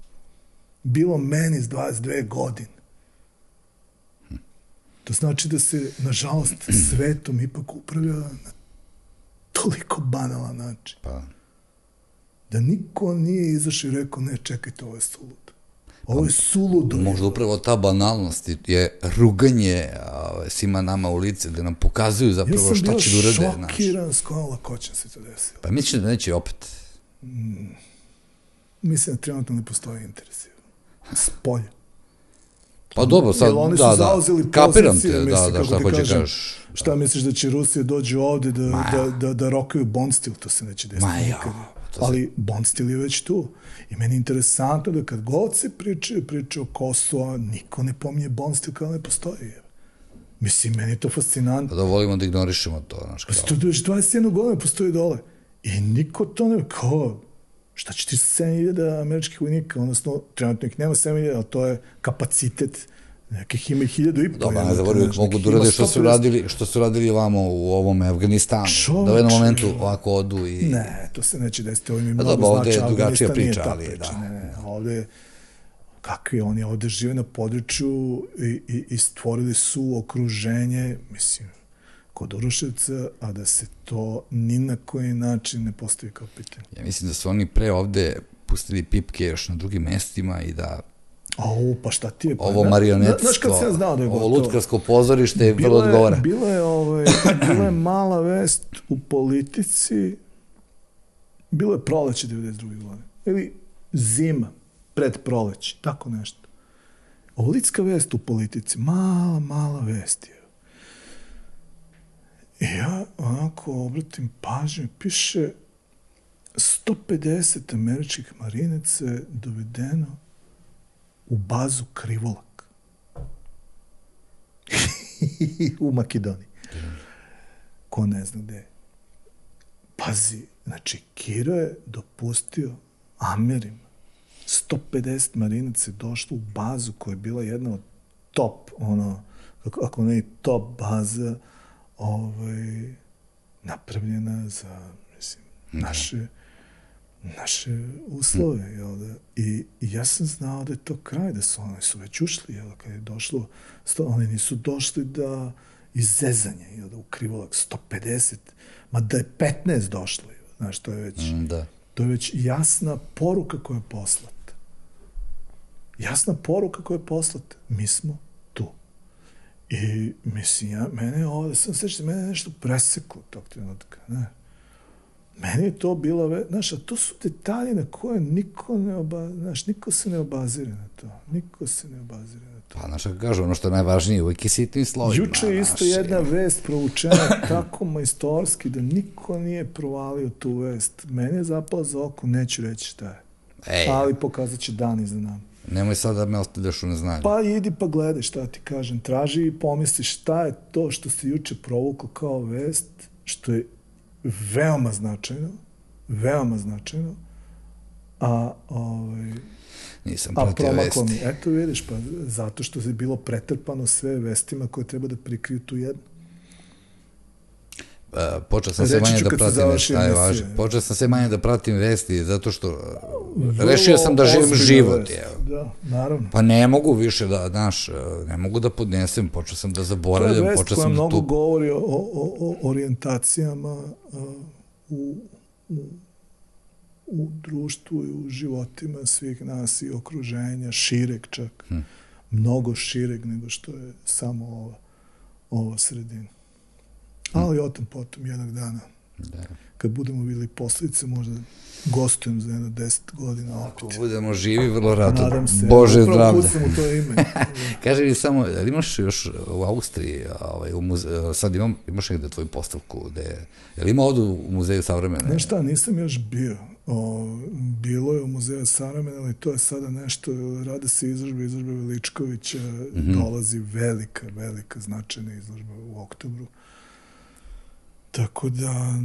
bilo meni s 22 godine, to znači da se, nažalost, svetom ipak upravlja na toliko banalan način. Pa, Da niko nije izašao i rekao, ne, čekajte, ovo je suludo. Ovo je suludo. možda upravo ta banalnost je ruganje a, svima nama u lice, da nam pokazuju Ja zapravo sam šta bio će da urade. znaš. šokiran s kojom lakoćem se to desilo. Pa mislim da neće opet. Mislim da trenutno ne postoji interes. S polja. Pa dobro, sad, Jer oni su da, da, zauzeli kapiram te, da, da, kako šta hoće kažem, kažeš. Šta misliš da će Rusija dođe ovde da, Ma da, da, da rokaju Bond stil? To se neće desiti Ma ja, Ali Bond stil je već tu. I meni je interesantno da kad god se pričaju priče o Kosovo, niko ne pominje Bond stil kao da ne postoji. Mislim, meni je to fascinantno. Pa da volimo da ignorišemo to, znaš, Pa kao. to već 21 godina postoji dole. I niko to ne... Kao, šta će ti sa 7000 američkih vojnika? Odnosno, trenutno ih nema 7000, ali to je kapacitet nekih ima i hiljadu i po. Dobro, ne zaboravim, mogu da urade što su 150. radili, što su radili vamo u ovom Afganistanu. Čoveče, da u jednom momentu ovako odu i... Ne, to se neće desiti. Ovo mi Pa mnogo dobro, ovde znači, je drugačija priča, ali priča. da. Ne, ne, ovde kakvi oni ovde žive na području i, i, i stvorili su okruženje, mislim, kod Uruševca, a da se to ni na koji način ne postavi kao pitanje. Ja mislim da su oni pre ovde pustili pipke još na drugim mestima i da Au, pa šta ti je? Pa, ovo ne- marionetstvo, Znaš kad sam ja znao da je ovo lutkarsko pozorište je je, odgovara. bila je, ovaj, bila je mala vest u politici, bilo je proleće 92. godine. Ili zima, pred proleće, tako nešto. Ovolitska vest u politici, mala, mala vest je. I ja onako obratim pažnju, piše 150 američkih marinaca je dovedeno u bazu Krivolak. u Makedoniji. Ko ne zna gde je. Pazi, znači Kiro je dopustio Amerima 150 marinaca je došlo u bazu koja je bila jedna od top, ono, ako, ne top baza, ovaj, napravljena za, mislim, naše, naše uslove, jel da? I, I ja sam znao da je to kraj, da su oni su već ušli, jel da, kad je došlo, sto, oni nisu došli da iz zezanja, jel da, u krivolak, 150, ma da je 15 došlo, jel, znaš, to je već, Mm, Da. to je već jasna poruka koja je poslata. Jasna poruka koja je poslata. Mi smo. I, mislim, ja, mene ovde, sam sećam, mene nešto preseklo tog trenutka, ne. Meni je to bilo, ve, znaš, a to su detalji na koje niko ne oba, znaš, niko se ne obazire na to. Niko se ne obazire na to. Pa, znaš kako kažu, ono što je najvažnije, uvijek je sitnim slovima. Juče je isto jedna je. vest provučena tako majstorski da niko nije provalio tu vest. Mene je zapala za oko, neću reći šta je. Ej, Ali pokazat će dan iza nama. Nemoj sad da me ostavljaš u neznanju. Pa idi pa gledaj šta ti kažem. Traži i pomisli šta je to što se juče provuklo kao vest, što je veoma značajno, veoma značajno, a, ovaj, Nisam a pratio promaklo vesti. mi. Eto vidiš, pa zato što je bilo pretrpano sve vestima koje treba da prikriju tu jednu. Uh, počeo sam sve manje da pratim aj, emisija. važno. Počeo sam sve manje da pratim vesti, zato što uh, Vrlo rešio sam da živim život, vest. evo. Da, naravno. Pa ne mogu više da, znaš, uh, ne mogu da podnesem, počeo sam da To je zaboravljam, vest počeo koja sam da mnogo tu... govori o, o, o orijentacijama u, u, u društvu i u životima svih nas i okruženja, šireg čak. Hm. Mnogo šireg nego što je samo ova, ova sredina. Ali o tom potom jednog dana Da. Kad budemo bili posljedice, možda gostujem za jedno deset godina opet. Ako budemo živi, vrlo rado. Nadam se. Bože zdravlja. u to ime. Kaže mi samo, imaš još u Austriji, ovaj, u muze, sad imam, imaš negde tvoju postavku, gde, je li ima odu u muzeju savremene? Ne šta, nisam još bio. O, bilo je u muzeju savremene, ali to je sada nešto, rade se izložbe, izložbe Veličkovića, mm -hmm. dolazi velika, velika značajna izložba u oktobru. Tako da,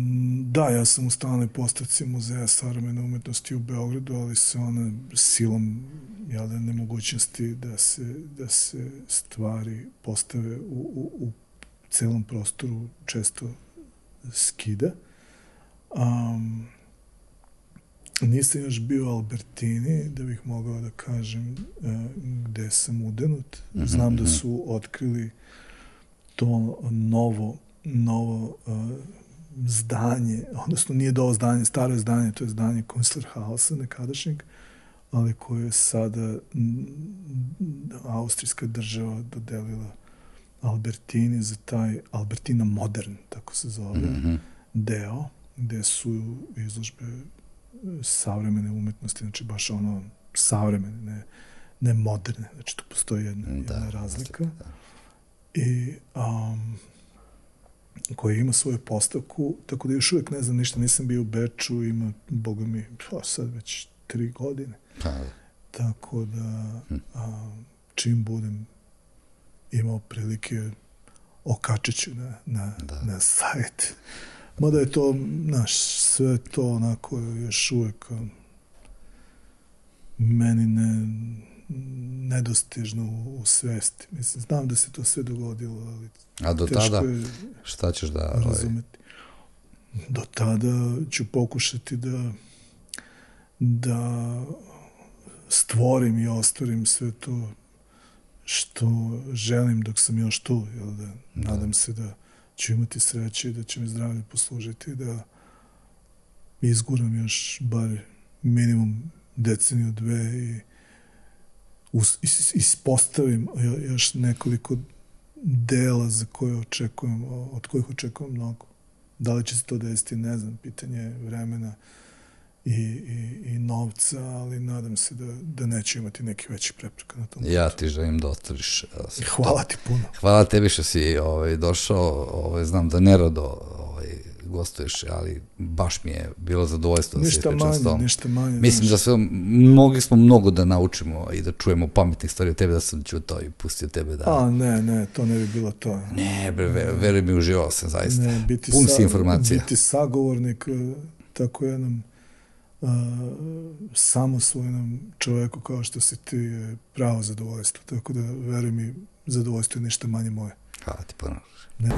da, ja sam u stalnoj postavci Muzeja savremene umetnosti u Beogradu, ali se ona silom jel, da, nemogućnosti da se, da se stvari postave u, u, u celom prostoru često skida. Um, nisam još bio u Albertini, da bih mogao da kažem uh, gde sam udenut. Mhm, Znam da mhm. su otkrili to novo novo uh, zdanje, odnosno nije do zdanje, staro je zdanje, to je zdanje Kunstlerhausa nekadašnjeg, ali koje je sada austrijska država dodelila Albertini za taj Albertina Modern, tako se zove, mm -hmm. deo, gde su izložbe savremene umetnosti, znači baš ono savremene, ne, ne moderne, znači tu postoji jedna, da, jedna razlika. Da. I um, koji ima svoju postavku, tako da još uvek ne znam ništa, nisam bio u Beču, ima, boga mi, pa sad već tri godine. Pa. Da. Tako da, hm. a, čim budem imao prilike, okačit ću na, na, da. na sajt. Mada je to, znaš, sve to onako još uvek meni ne, nedostižno u, svesti. Mislim, znam da se to sve dogodilo, ali A do tada, šta ćeš da... Ovaj, razumeti. Do tada ću pokušati da da stvorim i ostvarim sve to što želim dok sam još tu. Jel da, da. Nadam se da ću imati sreće i da će mi zdravlje poslužiti da izguram još bar minimum deceniju dve i us, is, ispostavim još nekoliko dela za koje očekujem, od kojih očekujem mnogo. Da li će se to desiti, ne znam, pitanje vremena i, i, i novca, ali nadam se da, da neće imati neki veći prepreka na tom. Ja ti želim da otvoriš. Hvala ti puno. Hvala tebi što si ovaj, došao, ovaj, znam da nerado ovaj, gostuješ, ali baš mi je bilo zadovoljstvo da se pričam s tom. Ništa manje. Mislim da sve, mogli smo mnogo da naučimo i da čujemo pametnih stvari od tebe, da sam čutao i pustio tebe da... A, ne, ne, to ne bi bilo to. Ne, bre, ver, veruj mi, uživao sam zaista. Ne, biti Pun si informacija. Biti sagovornik e, tako jednom uh, samosvojnom čoveku kao što si ti je pravo zadovoljstvo. Tako da, veruj mi, zadovoljstvo je ništa manje moje. Hvala ti puno. Ne.